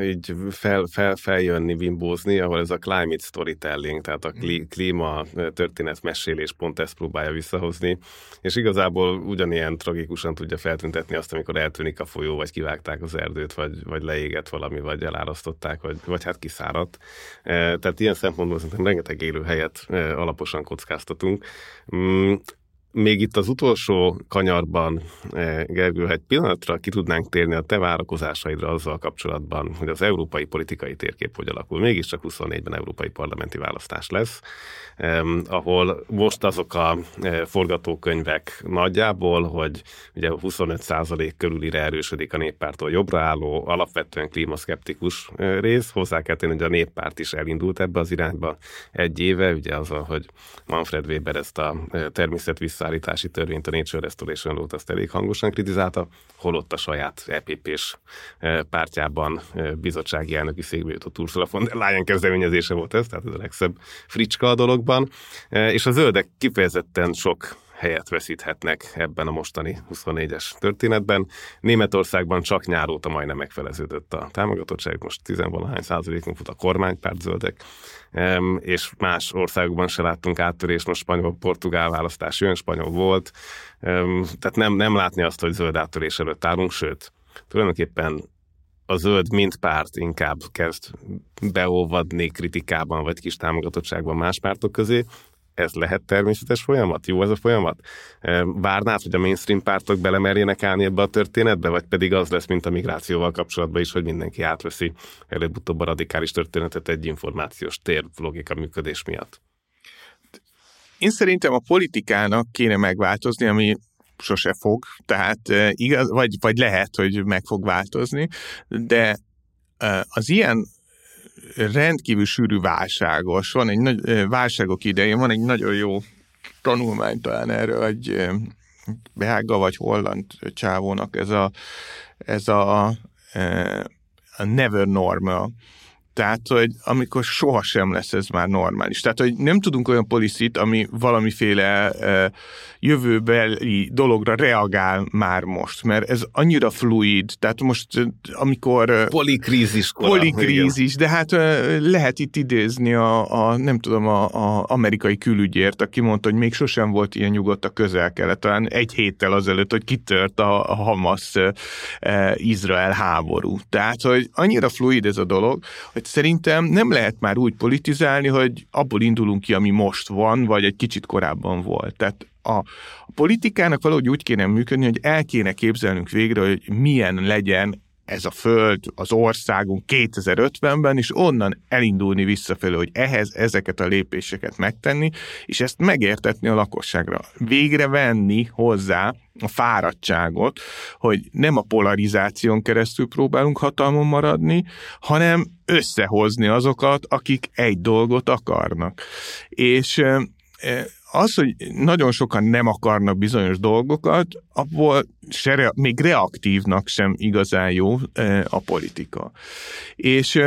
így fel, fel, feljönni, bimbózni, ahol ez a climate storytelling, tehát a klíma történet mesélés pont ezt próbálja visszahozni, és igazából ugyanilyen tragikusan tudja feltüntetni azt, amikor eltűnik a folyó, vagy kivágták az erdőt, vagy, vagy leégett valami, vagy elárasztották, vagy, vagy hát kiszáradt. E, tehát ilyen szempontból szerintem rengeteg élő helyet e, alaposan kockáztatunk. Még itt az utolsó kanyarban, eh, Gergő, egy pillanatra ki tudnánk térni a te várakozásaidra azzal kapcsolatban, hogy az európai politikai térkép hogy alakul. Mégiscsak 24-ben európai parlamenti választás lesz, ahol most azok a eh, forgatókönyvek nagyjából, hogy ugye 25% körülire erősödik a néppártól jobbra álló, alapvetően klímaszkeptikus eh, rész. Hozzá kell tenni, hogy a néppárt is elindult ebbe az irányba egy éve, ugye az, hogy Manfred Weber ezt a természet vissza szállítási törvényt, a Nature Restoration Law-t azt elég hangosan kritizálta, holott a saját EPP-s eh, pártjában eh, bizottsági elnöki székbe jutott Ursula von der Leyen kezdeményezése volt ez, tehát ez a legszebb fricska a dologban, eh, és a zöldek kifejezetten sok helyet veszíthetnek ebben a mostani 24-es történetben. Németországban csak nyár óta majdnem megfeleződött a támogatottság, most 10 százalékon fut a kormánypárt zöldek, és más országokban se láttunk áttörést, most spanyol-portugál választás jön, spanyol volt, tehát nem, nem látni azt, hogy zöld áttörés előtt állunk, sőt, tulajdonképpen a zöld mint párt inkább kezd beolvadni kritikában vagy kis támogatottságban más pártok közé, ez lehet természetes folyamat? Jó ez a folyamat? Várnád, hogy a mainstream pártok belemerjenek állni ebbe a történetbe, vagy pedig az lesz, mint a migrációval kapcsolatban is, hogy mindenki átveszi előbb-utóbb a radikális történetet egy információs tér logika működés miatt? Én szerintem a politikának kéne megváltozni, ami sose fog, tehát igaz, vagy, vagy lehet, hogy meg fog változni, de az ilyen rendkívül sűrű válságos, van egy nagy, válságok idején, van egy nagyon jó tanulmány talán erről, egy belga vagy holland csávónak ez a, ez a, a never normal tehát, hogy amikor sohasem lesz ez már normális. Tehát, hogy nem tudunk olyan policit, ami valamiféle uh, jövőbeli dologra reagál már most, mert ez annyira fluid, tehát most amikor... Polikrízis. Kora, polikrízis, de hát uh, lehet itt idézni a, a nem tudom, a, a amerikai külügyért, aki mondta, hogy még sosem volt ilyen nyugodt a közel-kelet, talán egy héttel azelőtt, hogy kitört a, a Hamas-Izrael háború. Tehát, hogy annyira fluid ez a dolog, hogy szerintem nem lehet már úgy politizálni, hogy abból indulunk ki, ami most van, vagy egy kicsit korábban volt. Tehát a, a politikának valahogy úgy kéne működni, hogy el kéne képzelnünk végre, hogy milyen legyen ez a föld, az országunk 2050-ben, és onnan elindulni visszafelé, hogy ehhez ezeket a lépéseket megtenni, és ezt megértetni a lakosságra. Végre venni hozzá a fáradtságot, hogy nem a polarizáción keresztül próbálunk hatalmon maradni, hanem összehozni azokat, akik egy dolgot akarnak. És az, hogy nagyon sokan nem akarnak bizonyos dolgokat, abból se rea- még reaktívnak sem igazán jó a politika. És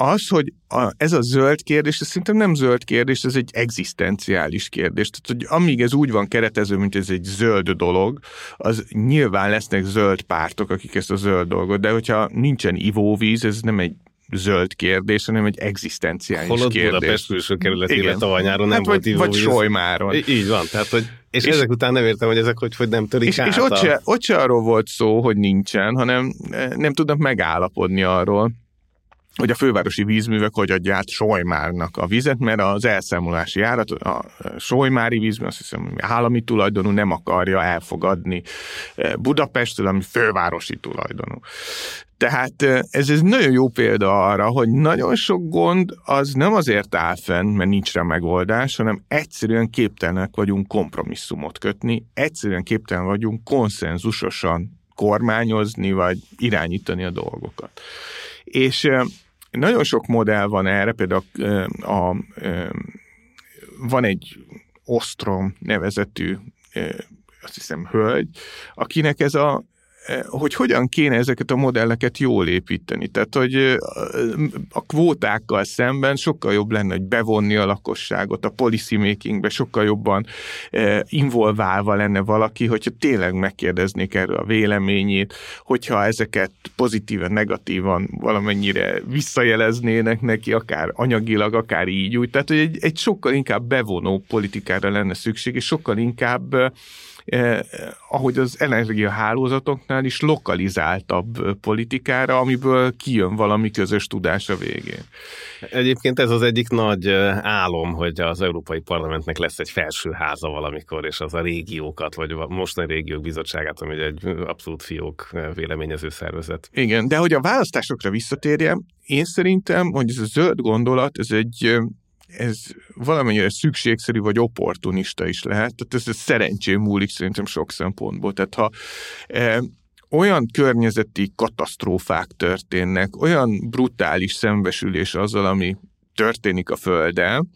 az, hogy a, ez a zöld kérdés, ez szerintem nem zöld kérdés, ez egy egzisztenciális kérdés. Tehát, hogy amíg ez úgy van keretező, mint ez egy zöld dolog, az nyilván lesznek zöld pártok, akik ezt a zöld dolgot, de hogyha nincsen ivóvíz, ez nem egy zöld kérdés, hanem egy egzisztenciális Holott kérdés. Budapest külső kerület, illetve tavalyáron nem hát volt vagy, Vagy Solymáron. Így van, tehát hogy és, és ezek után nem értem, hogy ezek hogy, hogy nem törik és, át és ott, se, ott se arról volt szó, hogy nincsen, hanem eh, nem tudnak megállapodni arról, hogy a fővárosi vízművek hogy adja át Solymárnak a vizet, mert az elszámolási árat, a Solymári vízmű, azt hiszem, állami tulajdonú nem akarja elfogadni eh, Budapestről, ami fővárosi tulajdonú. Tehát eh, ez egy nagyon jó példa arra, hogy nagyon sok gond az nem azért áll fenn, mert nincs rá megoldás, hanem egyszerűen képtelenek vagyunk kompromisszumot kötni, egyszerűen képtelen vagyunk konszenzusosan kormányozni, vagy irányítani a dolgokat. És eh, nagyon sok modell van erre, például a, a, a, van egy Ostrom nevezetű, azt hiszem, hölgy, akinek ez a hogy hogyan kéne ezeket a modelleket jól építeni. Tehát, hogy a kvótákkal szemben sokkal jobb lenne, hogy bevonni a lakosságot a policy makingbe, sokkal jobban involválva lenne valaki, hogyha tényleg megkérdeznék erről a véleményét, hogyha ezeket pozitívan, negatívan valamennyire visszajeleznének neki, akár anyagilag, akár így úgy. Tehát, hogy egy, egy sokkal inkább bevonó politikára lenne szükség, és sokkal inkább eh, ahogy az energiahálózatoknál is lokalizáltabb politikára, amiből kijön valami közös tudás a végén. Egyébként ez az egyik nagy álom, hogy az Európai Parlamentnek lesz egy felsőháza valamikor, és az a régiókat, vagy a mostani régiók bizottságát, ami egy abszolút fiók véleményező szervezet. Igen, de hogy a választásokra visszatérjem, én szerintem, hogy ez a zöld gondolat, ez egy ez valamennyire szükségszerű vagy opportunista is lehet, tehát ez, ez szerencsém múlik szerintem sok szempontból. Tehát ha e, olyan környezeti katasztrófák történnek, olyan brutális szembesülés azzal, ami történik a Földön,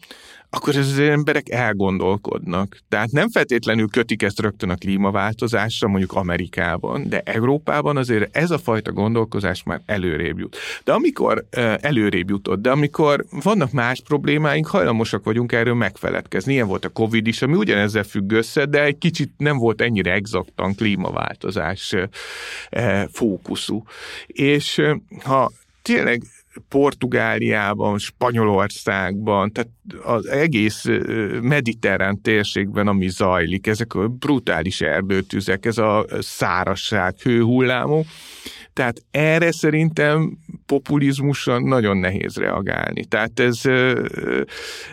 akkor az emberek elgondolkodnak. Tehát nem feltétlenül kötik ezt rögtön a klímaváltozásra, mondjuk Amerikában, de Európában azért ez a fajta gondolkozás már előrébb jut. De amikor előrébb jutott, de amikor vannak más problémáink, hajlamosak vagyunk erről megfeledkezni. Ilyen volt a Covid is, ami ugyanezzel függ össze, de egy kicsit nem volt ennyire exaktan klímaváltozás fókuszú. És ha tényleg Portugáliában, Spanyolországban, tehát az egész mediterrán térségben, ami zajlik, ezek a brutális erdőtüzek, ez a szárasság, hőhullámok, tehát erre szerintem populizmusra nagyon nehéz reagálni. Tehát ez,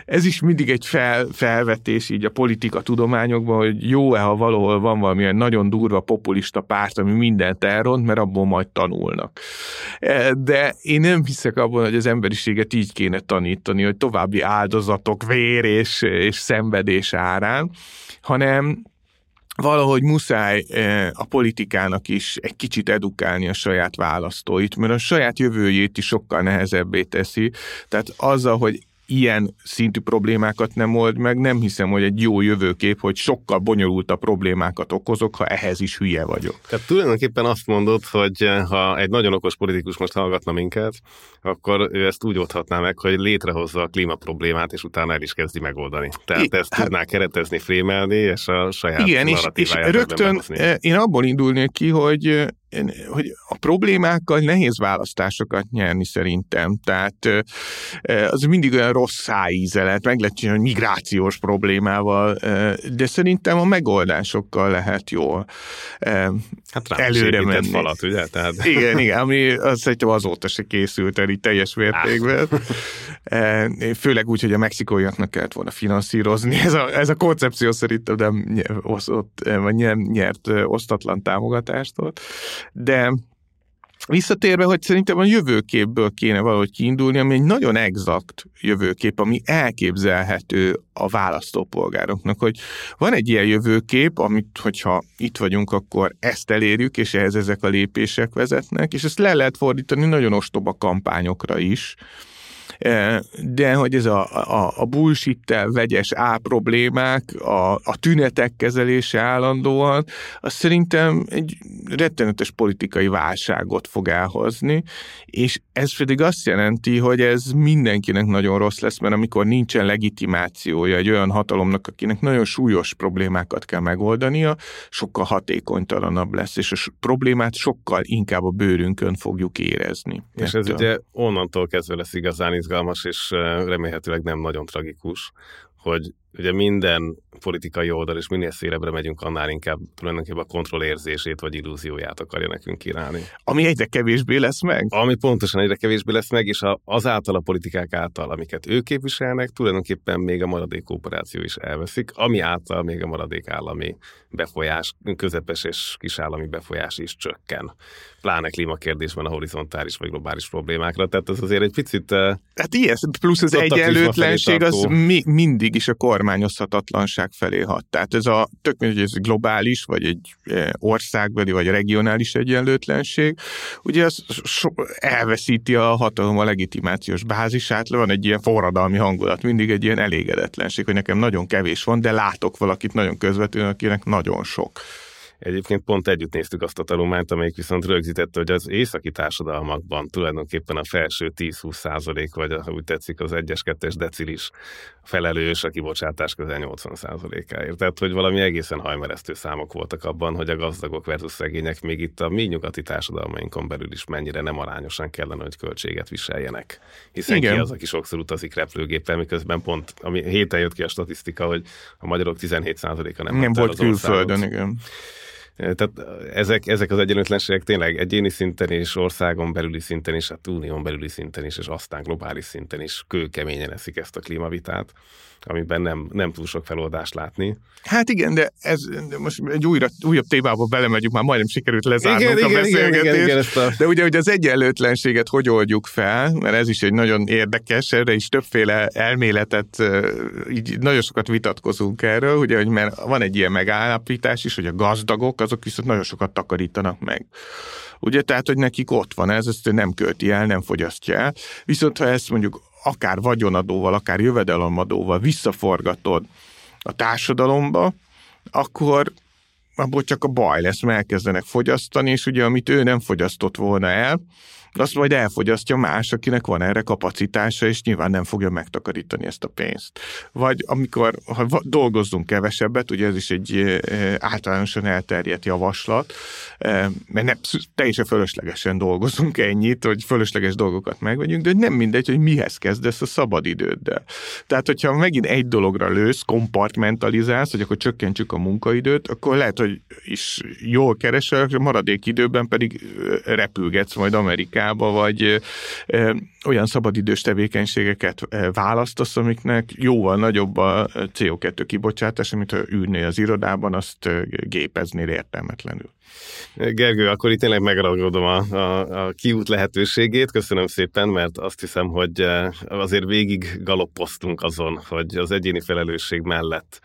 ez is mindig egy fel, felvetés így a politika tudományokban, hogy jó-e, ha valahol van valamilyen nagyon durva populista párt, ami mindent elront, mert abból majd tanulnak. De én nem hiszek abban, hogy az emberiséget így kéne tanítani, hogy további áldozatok, vér és, és szenvedés árán, hanem valahogy muszáj eh, a politikának is egy kicsit edukálni a saját választóit, mert a saját jövőjét is sokkal nehezebbé teszi. Tehát azzal, hogy ilyen szintű problémákat nem old meg, nem hiszem, hogy egy jó jövőkép, hogy sokkal bonyolultabb problémákat okozok, ha ehhez is hülye vagyok. Tehát tulajdonképpen azt mondod, hogy eh, ha egy nagyon okos politikus most hallgatna minket, akkor ő ezt úgy oldhatná meg, hogy létrehozza a klíma problémát, és utána el is kezdi megoldani. Tehát I, ezt hát, tudná keretezni, frémelni, és a saját Igen, és, és rögtön eh, én abból indulnék ki, hogy eh, hogy a problémákkal nehéz választásokat nyerni szerintem. Tehát az mindig olyan rossz szájíze lehet, meg lehet csinálni migrációs problémával, de szerintem a megoldásokkal lehet jól hát előre menni. falat, ugye? Tehát... Igen, igen, ami azt szerintem azóta se készült el így teljes mértékben. Főleg úgy, hogy a mexikóiaknak kellett volna finanszírozni. Ez a, ez a koncepció szerintem nem, osztott, nem nyert osztatlan támogatástól. De Visszatérve, hogy szerintem a jövőképből kéne valahogy kiindulni, ami egy nagyon exakt jövőkép, ami elképzelhető a választópolgároknak, hogy van egy ilyen jövőkép, amit, hogyha itt vagyunk, akkor ezt elérjük, és ehhez ezek a lépések vezetnek, és ezt le lehet fordítani nagyon ostoba kampányokra is, de hogy ez a, a, a bullshit vegyes A problémák, a, a tünetek kezelése állandóan, az szerintem egy rettenetes politikai válságot fog elhozni, és ez pedig azt jelenti, hogy ez mindenkinek nagyon rossz lesz, mert amikor nincsen legitimációja egy olyan hatalomnak, akinek nagyon súlyos problémákat kell megoldania, sokkal hatékonytalanabb lesz, és a problémát sokkal inkább a bőrünkön fogjuk érezni. És ez ugye onnantól kezdve lesz igazán izgalmas, és remélhetőleg nem nagyon tragikus, hogy ugye minden politikai oldal, és minél szélebbre megyünk, annál inkább tulajdonképpen a kontrollérzését vagy illúzióját akarja nekünk kínálni. Ami egyre kevésbé lesz meg? Ami pontosan egyre kevésbé lesz meg, és azáltal a politikák által, amiket ők képviselnek, tulajdonképpen még a maradék operáció is elveszik, ami által még a maradék állami befolyás, közepes és kisállami befolyás is csökken. Pláne klímakérdésben a horizontális vagy globális problémákra. Tehát ez azért egy picit... Hát ilyen, plusz az egyenlőtlenség az mi, mindig is a kormányozhatatlanság felé hat. Tehát ez a tök hogy ez globális, vagy egy e, országbeli, vagy regionális egyenlőtlenség, ugye az so, elveszíti a hatalom a legitimációs bázisát, le van egy ilyen forradalmi hangulat, mindig egy ilyen elégedetlenség, hogy nekem nagyon kevés van, de látok valakit nagyon közvetlenül, akinek nagyon sok. Egyébként pont együtt néztük azt a tanulmányt, amelyik viszont rögzítette, hogy az északi társadalmakban tulajdonképpen a felső 10-20 százalék, vagy úgy tetszik, az 1-es, 2-es decilis felelős a kibocsátás közel 80 százalékáért. Tehát, hogy valami egészen hajmeresztő számok voltak abban, hogy a gazdagok versus szegények még itt a mi nyugati társadalmainkon belül is mennyire nem arányosan kellene, hogy költséget viseljenek. Hiszen Igen. ki az, aki sokszor utazik repülőgéppel, miközben pont, ami héten jött ki a statisztika, hogy a magyarok 17 százaléka nem, nem volt külföldön, igen. Tehát ezek, ezek az egyenlőtlenségek tényleg egyéni szinten és országon belüli szinten is, hát unión belüli szinten is, és aztán globális szinten is kőkeményen eszik ezt a klímavitát amiben nem, nem túl sok feloldást látni. Hát igen, de ez de most egy újra, újabb témába belemegyünk, már majdnem sikerült lezárnunk igen, a igen, beszélgetést. Igen, igen, igen, a... De ugye, hogy az egyenlőtlenséget hogy oldjuk fel, mert ez is egy nagyon érdekes, erre is többféle elméletet, így nagyon sokat vitatkozunk erről, ugye, hogy mert van egy ilyen megállapítás is, hogy a gazdagok, azok viszont nagyon sokat takarítanak meg. Ugye, tehát, hogy nekik ott van ez, ezt nem költi el, nem fogyasztja el. Viszont ha ezt mondjuk akár vagyonadóval, akár jövedelemadóval visszaforgatod a társadalomba, akkor abból csak a baj lesz, mert elkezdenek fogyasztani, és ugye amit ő nem fogyasztott volna el, azt majd elfogyasztja más, akinek van erre kapacitása, és nyilván nem fogja megtakarítani ezt a pénzt. Vagy amikor, ha dolgozzunk kevesebbet, ugye ez is egy általánosan elterjedt javaslat, mert nem, teljesen fölöslegesen dolgozunk ennyit, hogy fölösleges dolgokat megvegyünk, de nem mindegy, hogy mihez kezdesz a szabadidőddel. Tehát, hogyha megint egy dologra lősz, kompartmentalizálsz, hogy akkor csökkentsük a munkaidőt, akkor lehet, hogy is jól keresel, maradék időben pedig repülgetsz majd Amerikába, vagy olyan szabadidős tevékenységeket választasz, amiknek jóval nagyobb a CO2 kibocsátás, mint ha ülnél az irodában, azt gépeznél értelmetlenül. Gergő, akkor itt tényleg megragadom a, a, a kiút lehetőségét. Köszönöm szépen, mert azt hiszem, hogy azért végig galoppoztunk azon, hogy az egyéni felelősség mellett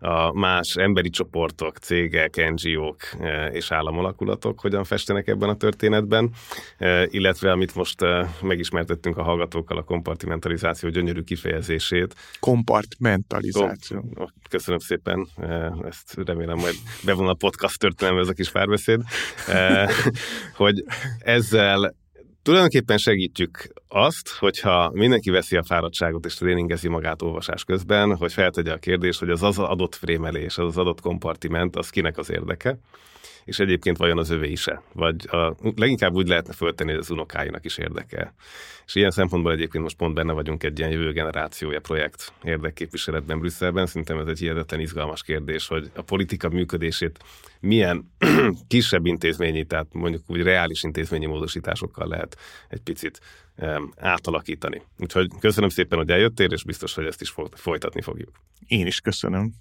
a más emberi csoportok, cégek, NGO-k e, és államolakulatok hogyan festenek ebben a történetben, e, illetve amit most e, megismertettünk a hallgatókkal, a kompartimentalizáció gyönyörű kifejezését. Kompartmentalizáció. Köszönöm szépen, ezt remélem majd bevon a podcast történelme ez a kis párbeszéd, hogy ezzel Tulajdonképpen segítjük azt, hogyha mindenki veszi a fáradtságot és tréningezi magát olvasás közben, hogy feltegye a kérdést, hogy az az adott frémelés, az az adott kompartiment, az kinek az érdeke, és egyébként vajon az övé is-e? Vagy a, leginkább úgy lehetne föltenni, hogy az unokáinak is érdeke. És ilyen szempontból egyébként most pont benne vagyunk egy ilyen jövő generációja projekt érdekképviseletben Brüsszelben. Szerintem ez egy hihetetlen izgalmas kérdés, hogy a politika működését milyen kisebb intézményi, tehát mondjuk úgy reális intézményi módosításokkal lehet egy picit átalakítani. Úgyhogy köszönöm szépen, hogy eljöttél, és biztos, hogy ezt is folytatni fogjuk. Én is köszönöm.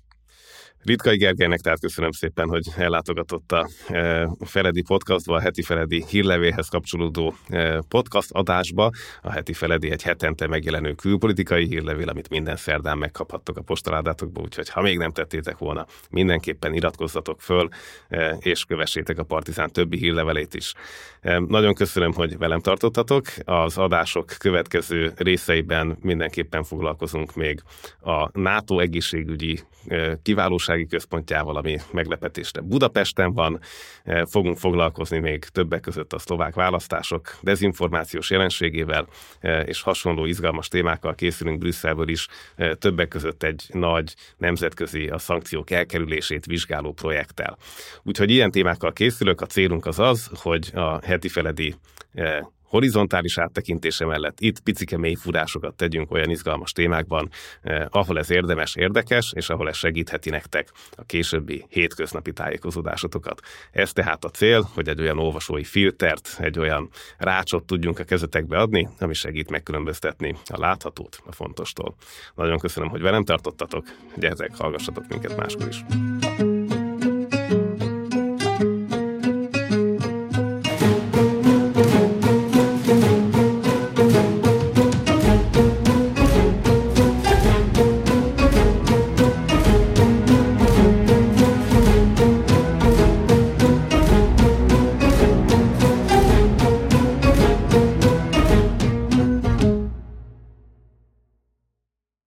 Ritkai Gergelynek tehát köszönöm szépen, hogy ellátogatott a e, Feledi podcastba, a heti Feledi hírlevéhez kapcsolódó e, podcast adásba. A heti Feledi egy hetente megjelenő külpolitikai hírlevél, amit minden szerdán megkaphattok a postaládátokba, úgyhogy ha még nem tettétek volna, mindenképpen iratkozzatok föl, e, és kövessétek a Partizán többi hírlevelét is. Nagyon köszönöm, hogy velem tartottatok. Az adások következő részeiben mindenképpen foglalkozunk még a NATO egészségügyi kiválósági központjával, ami meglepetésre Budapesten van. Fogunk foglalkozni még többek között a szlovák választások dezinformációs jelenségével, és hasonló izgalmas témákkal készülünk Brüsszelből is, többek között egy nagy nemzetközi a szankciók elkerülését vizsgáló projekttel. Úgyhogy ilyen témákkal készülök, a célunk az az, hogy a heti feledi horizontális áttekintése mellett itt picike mélyfúrásokat tegyünk olyan izgalmas témákban, eh, ahol ez érdemes, érdekes, és ahol ez segítheti nektek a későbbi hétköznapi tájékozódásotokat. Ez tehát a cél, hogy egy olyan olvasói filtert, egy olyan rácsot tudjunk a kezetekbe adni, ami segít megkülönböztetni a láthatót a fontostól. Nagyon köszönöm, hogy velem tartottatok, gyertek, hallgassatok minket máskor is.